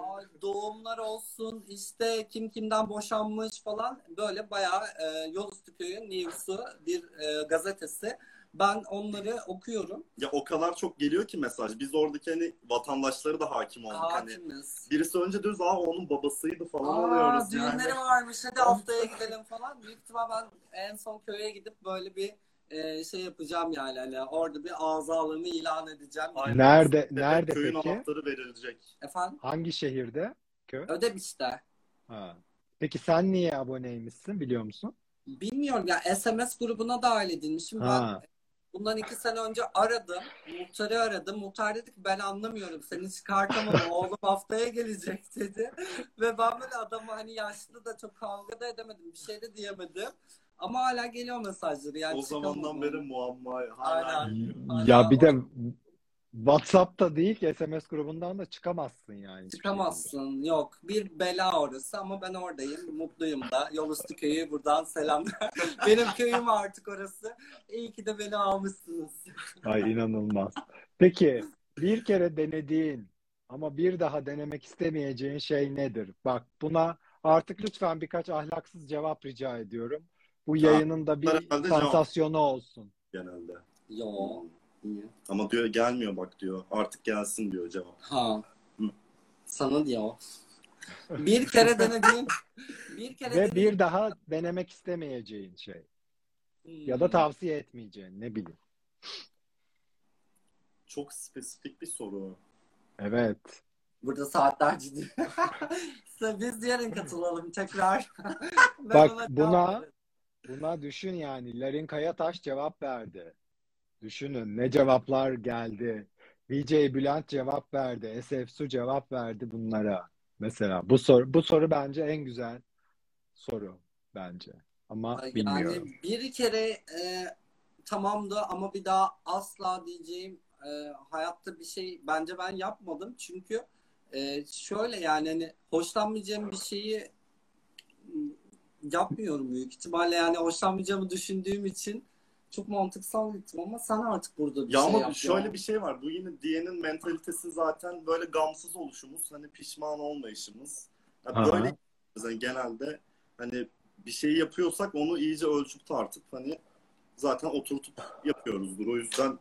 Doğumlar olsun işte kim kimden boşanmış falan böyle bayağı e, Yolüstü Köyü News'u bir e, gazetesi. Ben onları okuyorum. Ya o kadar çok geliyor ki mesaj. Biz oradaki hani vatandaşları da hakim olduk. Hani Hakimiz. birisi önce diyoruz aa onun babasıydı falan Aa, oluyoruz düğünleri yani. varmış hadi haftaya gidelim falan. Büyük ihtimal ben en son köye gidip böyle bir e, şey yapacağım yani hani orada bir azalığımı ilan edeceğim. Aynen. Nerede de nerede Köyün peki? anahtarı verilecek. Efendim? Hangi şehirde? Köy? Ödemiş'te. Ha. Peki sen niye aboneymişsin biliyor musun? Bilmiyorum ya SMS grubuna dahil edilmişim. Ben Ha. Bundan iki sene önce aradım. Muhtarı aradım. Muhtar dedi ki ben anlamıyorum. Seni çıkartamam. Oğlum haftaya gelecek dedi. Ve ben böyle adamı hani yaşlı da çok kavga da edemedim. Bir şey de diyemedim. Ama hala geliyor mesajları. Yani o zamandan beri muamma. Hala Aynen. Ya bir de WhatsApp'ta değil ki SMS grubundan da çıkamazsın yani. Çıkamazsın. Yok. Bir bela orası ama ben oradayım. Mutluyum da. Yolüstü köyü buradan selamlar. Benim köyüm artık orası. İyi ki de beni almışsınız. Ay inanılmaz. Peki bir kere denediğin ama bir daha denemek istemeyeceğin şey nedir? Bak buna artık lütfen birkaç ahlaksız cevap rica ediyorum. Bu yayının da bir sansasyonu olsun. genelde. Niye? Ama diyor gelmiyor bak diyor. Artık gelsin diyor cevap. Ha. Hı. Sana diyor. Bir kere denediğim bir kere Ve bir daha denemek istemeyeceğin şey. Ya da Hmm. tavsiye etmeyeceğin ne bileyim. Çok spesifik bir soru. Evet. Burada saatlerce dinliyorum. Biz yarın katılalım tekrar. Bak, buna-. Buna düşün yani. Larin Kayataş cevap verdi. Düşünün ne cevaplar geldi. VJ Bülent cevap verdi. SF Su cevap verdi bunlara. Mesela bu soru bu soru bence en güzel soru bence. Ama bilmiyorum. Yani bir kere e, tamamdı ama bir daha asla diyeceğim e, hayatta bir şey bence ben yapmadım. Çünkü e, şöyle yani hani hoşlanmayacağım bir şeyi yapmıyorum büyük ihtimalle yani hoşlanmayacağımı düşündüğüm için çok mantıksal gittim ama sen artık burada bir Ya şey ama yap şöyle ya. bir şey var. Bu yine diyenin mentalitesi zaten böyle gamsız oluşumuz. Hani pişman olmayışımız. Yani Aha. böyle yani genelde hani bir şeyi yapıyorsak onu iyice ölçüp tartıp hani zaten oturtup yapıyoruzdur. O yüzden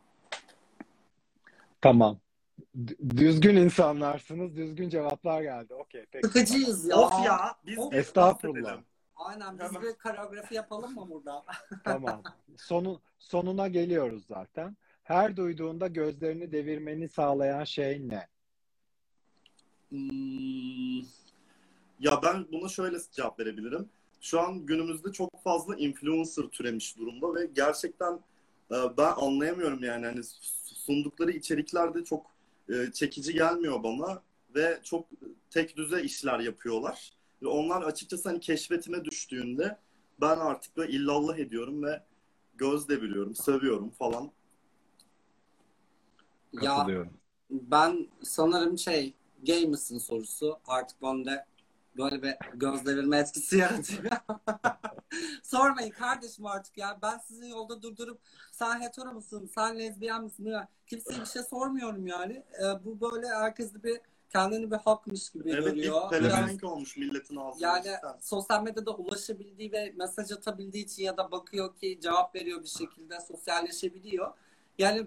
Tamam. D- Düzgün insanlarsınız. Düzgün cevaplar geldi. Okey, peki. Sıkıcıyız ya. of ya biz Estağfurullah. Aynen biz bir koreografi yapalım mı burada? Tamam. Sonu, sonuna geliyoruz zaten. Her duyduğunda gözlerini devirmeni sağlayan şey ne? Hmm, Ya ben buna şöyle cevap verebilirim. Şu an günümüzde çok fazla influencer türemiş durumda ve gerçekten e, ben anlayamıyorum yani hani sundukları içerikler de çok e, çekici gelmiyor bana ve çok tek düze işler yapıyorlar. Ve onlar açıkçası hani keşfetime düştüğünde ben artık böyle illallah ediyorum ve göz deviriyorum, seviyorum falan. ya. Ben sanırım şey gay misin sorusu artık bende böyle bir göz devirme etkisi yaratıyor. Sormayın kardeşim artık ya. Ben sizin yolda durdurup sen hetero musun, sen lezbiyen misin? Ya, kimseye bir şey sormuyorum yani. Ee, bu böyle herkes de bir kendini bir hakmış gibi Evet görüyor. Biraz- pelevenk olmuş milletin ağzına. yani cidden. sosyal medyada ulaşabildiği ve mesaj atabildiği için ya da bakıyor ki cevap veriyor bir şekilde sosyalleşebiliyor. Yani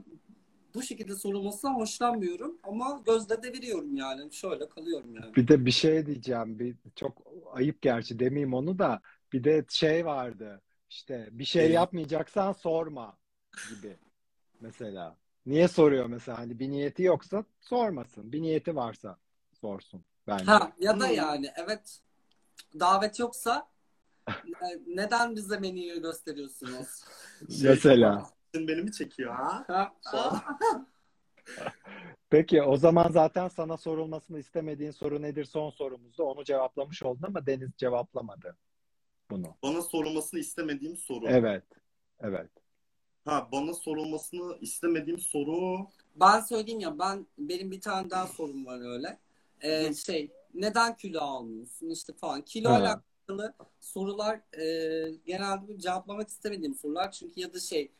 bu şekilde sorulmasından hoşlanmıyorum ama gözde deviriyorum yani. Şöyle kalıyorum yani. Bir de bir şey diyeceğim. Bir, çok ayıp gerçi demeyeyim onu da. Bir de şey vardı. İşte bir şey Evet. yapmayacaksan sorma gibi. Mesela. Niye soruyor mesela? Hani bir niyeti yoksa sormasın. Bir niyeti varsa sorsun bence. Ha ya da yani evet davet yoksa neden bize menüyü gösteriyorsunuz? Mesela. Sen beni mi çekiyor ha? Ha? Falan. Peki o zaman zaten sana sorulmasını istemediğin soru nedir son sorumuzda onu cevaplamış oldun ama Deniz cevaplamadı bunu. Bana sorulmasını istemediğim soru. Evet. Evet. Ha bana sorulmasını istemediğim soru Ben söyleyeyim ya ben benim bir tane daha sorum var öyle. Ee, şey neden kilo almıyorsun işte falan. Kilo Ha. alakalı sorular e, genelde cevaplamak istemediğim sorular. Çünkü ya da şey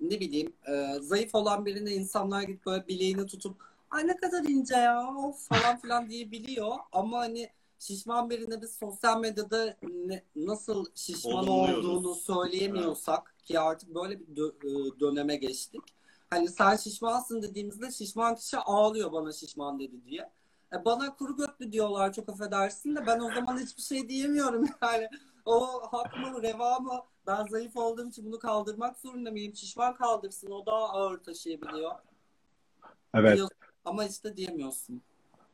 ne bileyim e, zayıf olan birine insanlar gidip böyle bileğini tutup ay ne kadar ince ya of falan filan diyebiliyor. Ama hani şişman birine biz sosyal medyada ne- nasıl şişman olduğunu söyleyemiyorsak ki artık böyle bir dö- e, döneme geçtik. Hani sen şişmansın dediğimizde şişman kişi ağlıyor bana şişman dedi diye. E bana kuru götlü diyorlar çok affedersin de ben o zaman hiçbir şey diyemiyorum yani. O hak mı, reva mı? Ben zayıf olduğum için bunu kaldırmak zorunda mıyım? Şişman kaldırsın. O daha ağır taşıyabiliyor. Evet. Biliyorsun. Ama işte diyemiyorsun.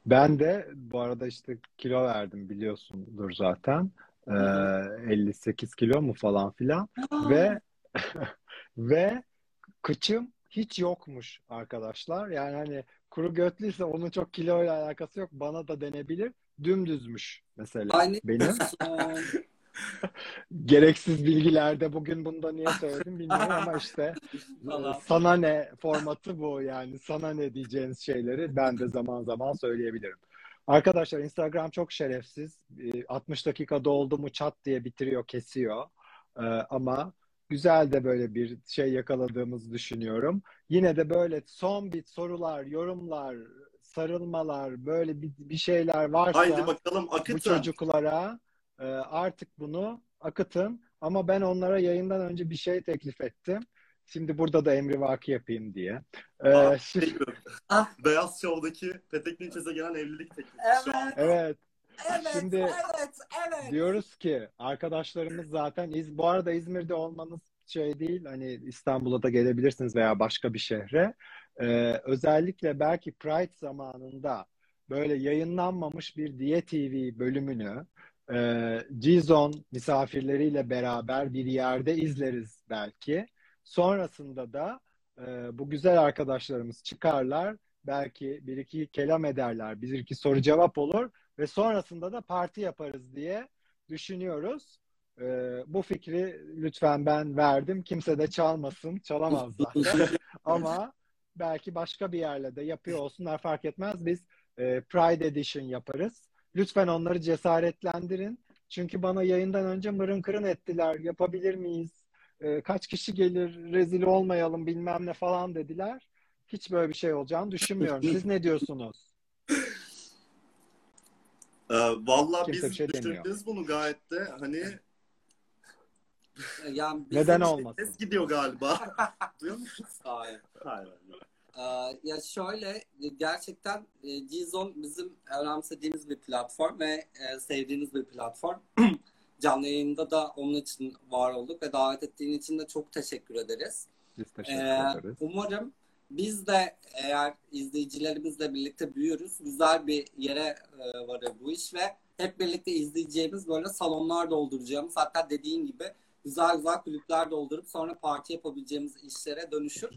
Ben de bu arada işte kilo verdim biliyorsundur zaten. Ee, 58 kilo mu falan filan. Ve ve kıçım hiç yokmuş arkadaşlar. Yani hani kuru götlüyse onun çok kiloyla alakası yok. Bana da denebilir. Dümdüzmüş mesela Ay ne benim. Gereksiz bilgilerde bugün bunda niye söyledim bilmiyorum ama işte Falan. sana ne formatı bu yani sana ne diyeceğiniz şeyleri ben de zaman zaman söyleyebilirim. Arkadaşlar Instagram çok şerefsiz. Ee, 60 dakika doldu mu çat diye bitiriyor, kesiyor. Ee, ama güzel de böyle bir şey yakaladığımızı düşünüyorum. Yine de böyle son bir sorular, yorumlar, sarılmalar, böyle bir, bir şeyler varsa Haydi bakalım bu akıtın. çocuklara e, artık bunu akıtın. Ama ben onlara yayından önce bir şey teklif ettim. Şimdi burada da emrivaki yapayım diye. Ee, Aa, şimdi- şey. Ah. Beyaz Show'daki Petek Linçez'e gelen evlilik teklifi şu an. Evet, evet, evet, Şimdi- evet, evet. diyoruz ki arkadaşlarımız zaten İz, bu arada İzmir'de olmanız şey değil. Hani İstanbul'a da gelebilirsiniz veya başka bir şehre. Ee, özellikle belki Pride zamanında böyle yayınlanmamış bir Diye TV bölümünü e, G-Zone misafirleriyle beraber bir yerde izleriz belki. Sonrasında da e, bu güzel arkadaşlarımız çıkarlar. Belki bir iki kelam ederler. Bir iki soru cevap olur ve sonrasında da parti yaparız diye düşünüyoruz. E, bu fikri lütfen ben verdim. Kimse de çalmasın. Çalamaz zaten. Ama belki başka bir yerle de yapıyor olsunlar fark etmez. Biz e, Pride Edition yaparız. Lütfen onları cesaretlendirin. Çünkü bana yayından önce mırın kırın ettiler. Yapabilir miyiz? E, kaç kişi gelir? Rezil olmayalım bilmem ne falan dediler. Hiç böyle bir şey olacağını düşünmüyorum. Siz ne diyorsunuz? Ee, Valla Kimse biz şey demiyor. düşündünüz bunu gayet de hani Yani Neden olmasın? ses gidiyor galiba. Duyuyor musunuz? Hayır. Hayır. Ee, ya şöyle gerçekten e, Gzone bizim önemsediğimiz bir platform ve e, sevdiğimiz bir platform. Canlı yayında da onun için var olduk ve davet ettiğin için de çok teşekkür ederiz. Biz teşekkür Ee, ederiz. umarım biz de eğer izleyicilerimizle birlikte büyürüz, güzel bir yere e, varır bu iş ve hep birlikte izleyeceğimiz böyle salonlar dolduracağımız hatta dediğin gibi güzel güzel kulüpler doldurup sonra parti yapabileceğimiz işlere dönüşür.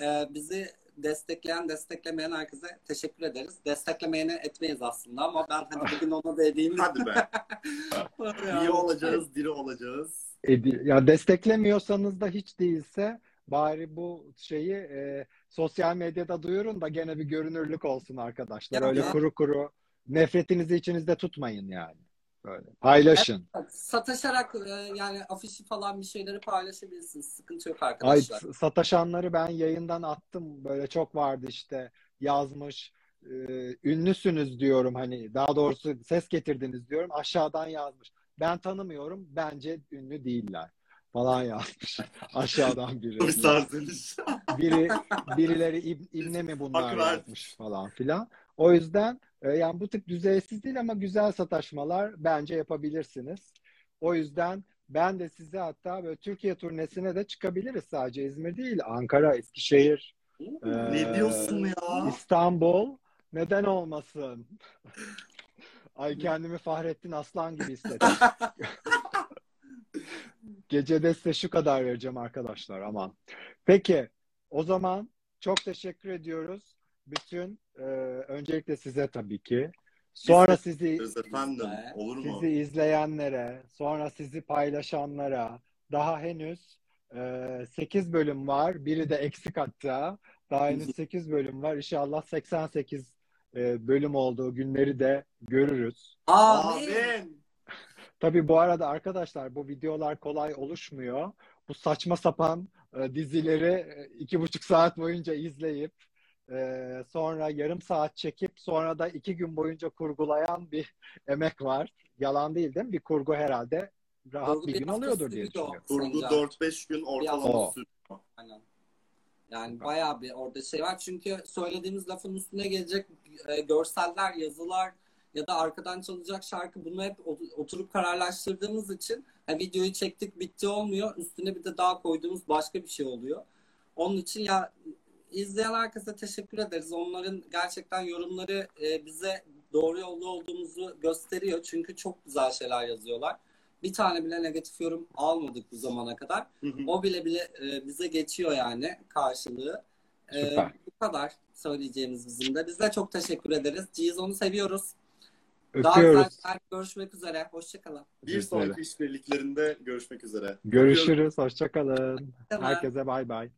Ee, bizi destekleyen, desteklemeyen herkese teşekkür ederiz. Desteklemeyene etmeyiz aslında ama ben hani bugün ona dediğim Hadi be. İyi olacağız, diri olacağız. Edi- ya desteklemiyorsanız da hiç değilse bari bu şeyi e, sosyal medyada duyurun da gene bir görünürlük olsun arkadaşlar. Ya Öyle ben- kuru kuru nefretinizi içinizde tutmayın yani. Böyle paylaşın. Sataşarak e, yani afişi falan bir şeyleri paylaşabilirsiniz. Sıkıntı yok Ay arkadaşlar. s- sataşanları ben yayından attım. Böyle çok vardı işte yazmış. e, ünlüsünüz diyorum hani daha doğrusu ses getirdiniz diyorum. Aşağıdan yazmış. Ben tanımıyorum. Bence ünlü değiller falan yazmış. Aşağıdan biri. Biri birileri İb- İbne mi bunlar yazmış falan filan. O yüzden e, yani bu tip düzeysiz değil ama güzel sataşmalar bence yapabilirsiniz. O yüzden ben de size hatta böyle Türkiye turnesine de çıkabiliriz sadece İzmir değil. Ankara, Eskişehir, e, ne diyorsun ya? İstanbul neden olmasın? Ay kendimi Fahrettin Aslan gibi hissettim. Gecede size şu kadar vereceğim arkadaşlar aman. Peki o zaman çok teşekkür ediyoruz. Bütün e, öncelikle size tabii ki. Sonra sizi efendim, olur mu? sizi izleyenlere, sonra sizi paylaşanlara daha henüz e, 8 bölüm var. Biri de eksik hatta. Daha henüz 8 bölüm var. İnşallah 88 e, bölüm olduğu günleri de görürüz. Amin. Amin. Tabii bu arada arkadaşlar bu videolar kolay oluşmuyor. Bu saçma sapan e, dizileri e, iki buçuk saat boyunca izleyip e, sonra yarım saat çekip sonra da iki gün boyunca kurgulayan bir emek var. Yalan değil değil mi? Bir kurgu herhalde rahat Kurgu bir gün alıyordur diye düşünüyorum. Kurgu Sayın 4-5 gün ortalama sürüyor. Aynen. Yani bayağı bir orada şey var. Çünkü söylediğimiz lafın üstüne gelecek e, görseller, yazılar ya da arkadan çalacak şarkı bunu hep ot- oturup kararlaştırdığımız için ha, videoyu çektik bitti olmuyor. Üstüne bir de daha koyduğumuz başka bir şey oluyor. Onun için ya izleyen herkese teşekkür ederiz. Onların gerçekten yorumları e, bize doğru yolda olduğumuzu gösteriyor. Çünkü çok güzel şeyler yazıyorlar. Bir tane bile negatif yorum almadık bu zamana kadar. Hı hı. O bile bile e, bize geçiyor yani karşılığı. E, Süper. bu kadar söyleyeceğimiz bizim de. Biz de çok teşekkür ederiz. Cizon'u seviyoruz. Daha Öpüyoruz. güzel görüşmek üzere. Hoşçakalın. Bir sonraki işbirliklerinde görüşmek üzere. Görüşürüz. Hoşçakalın. Tamam. Herkese bay bay.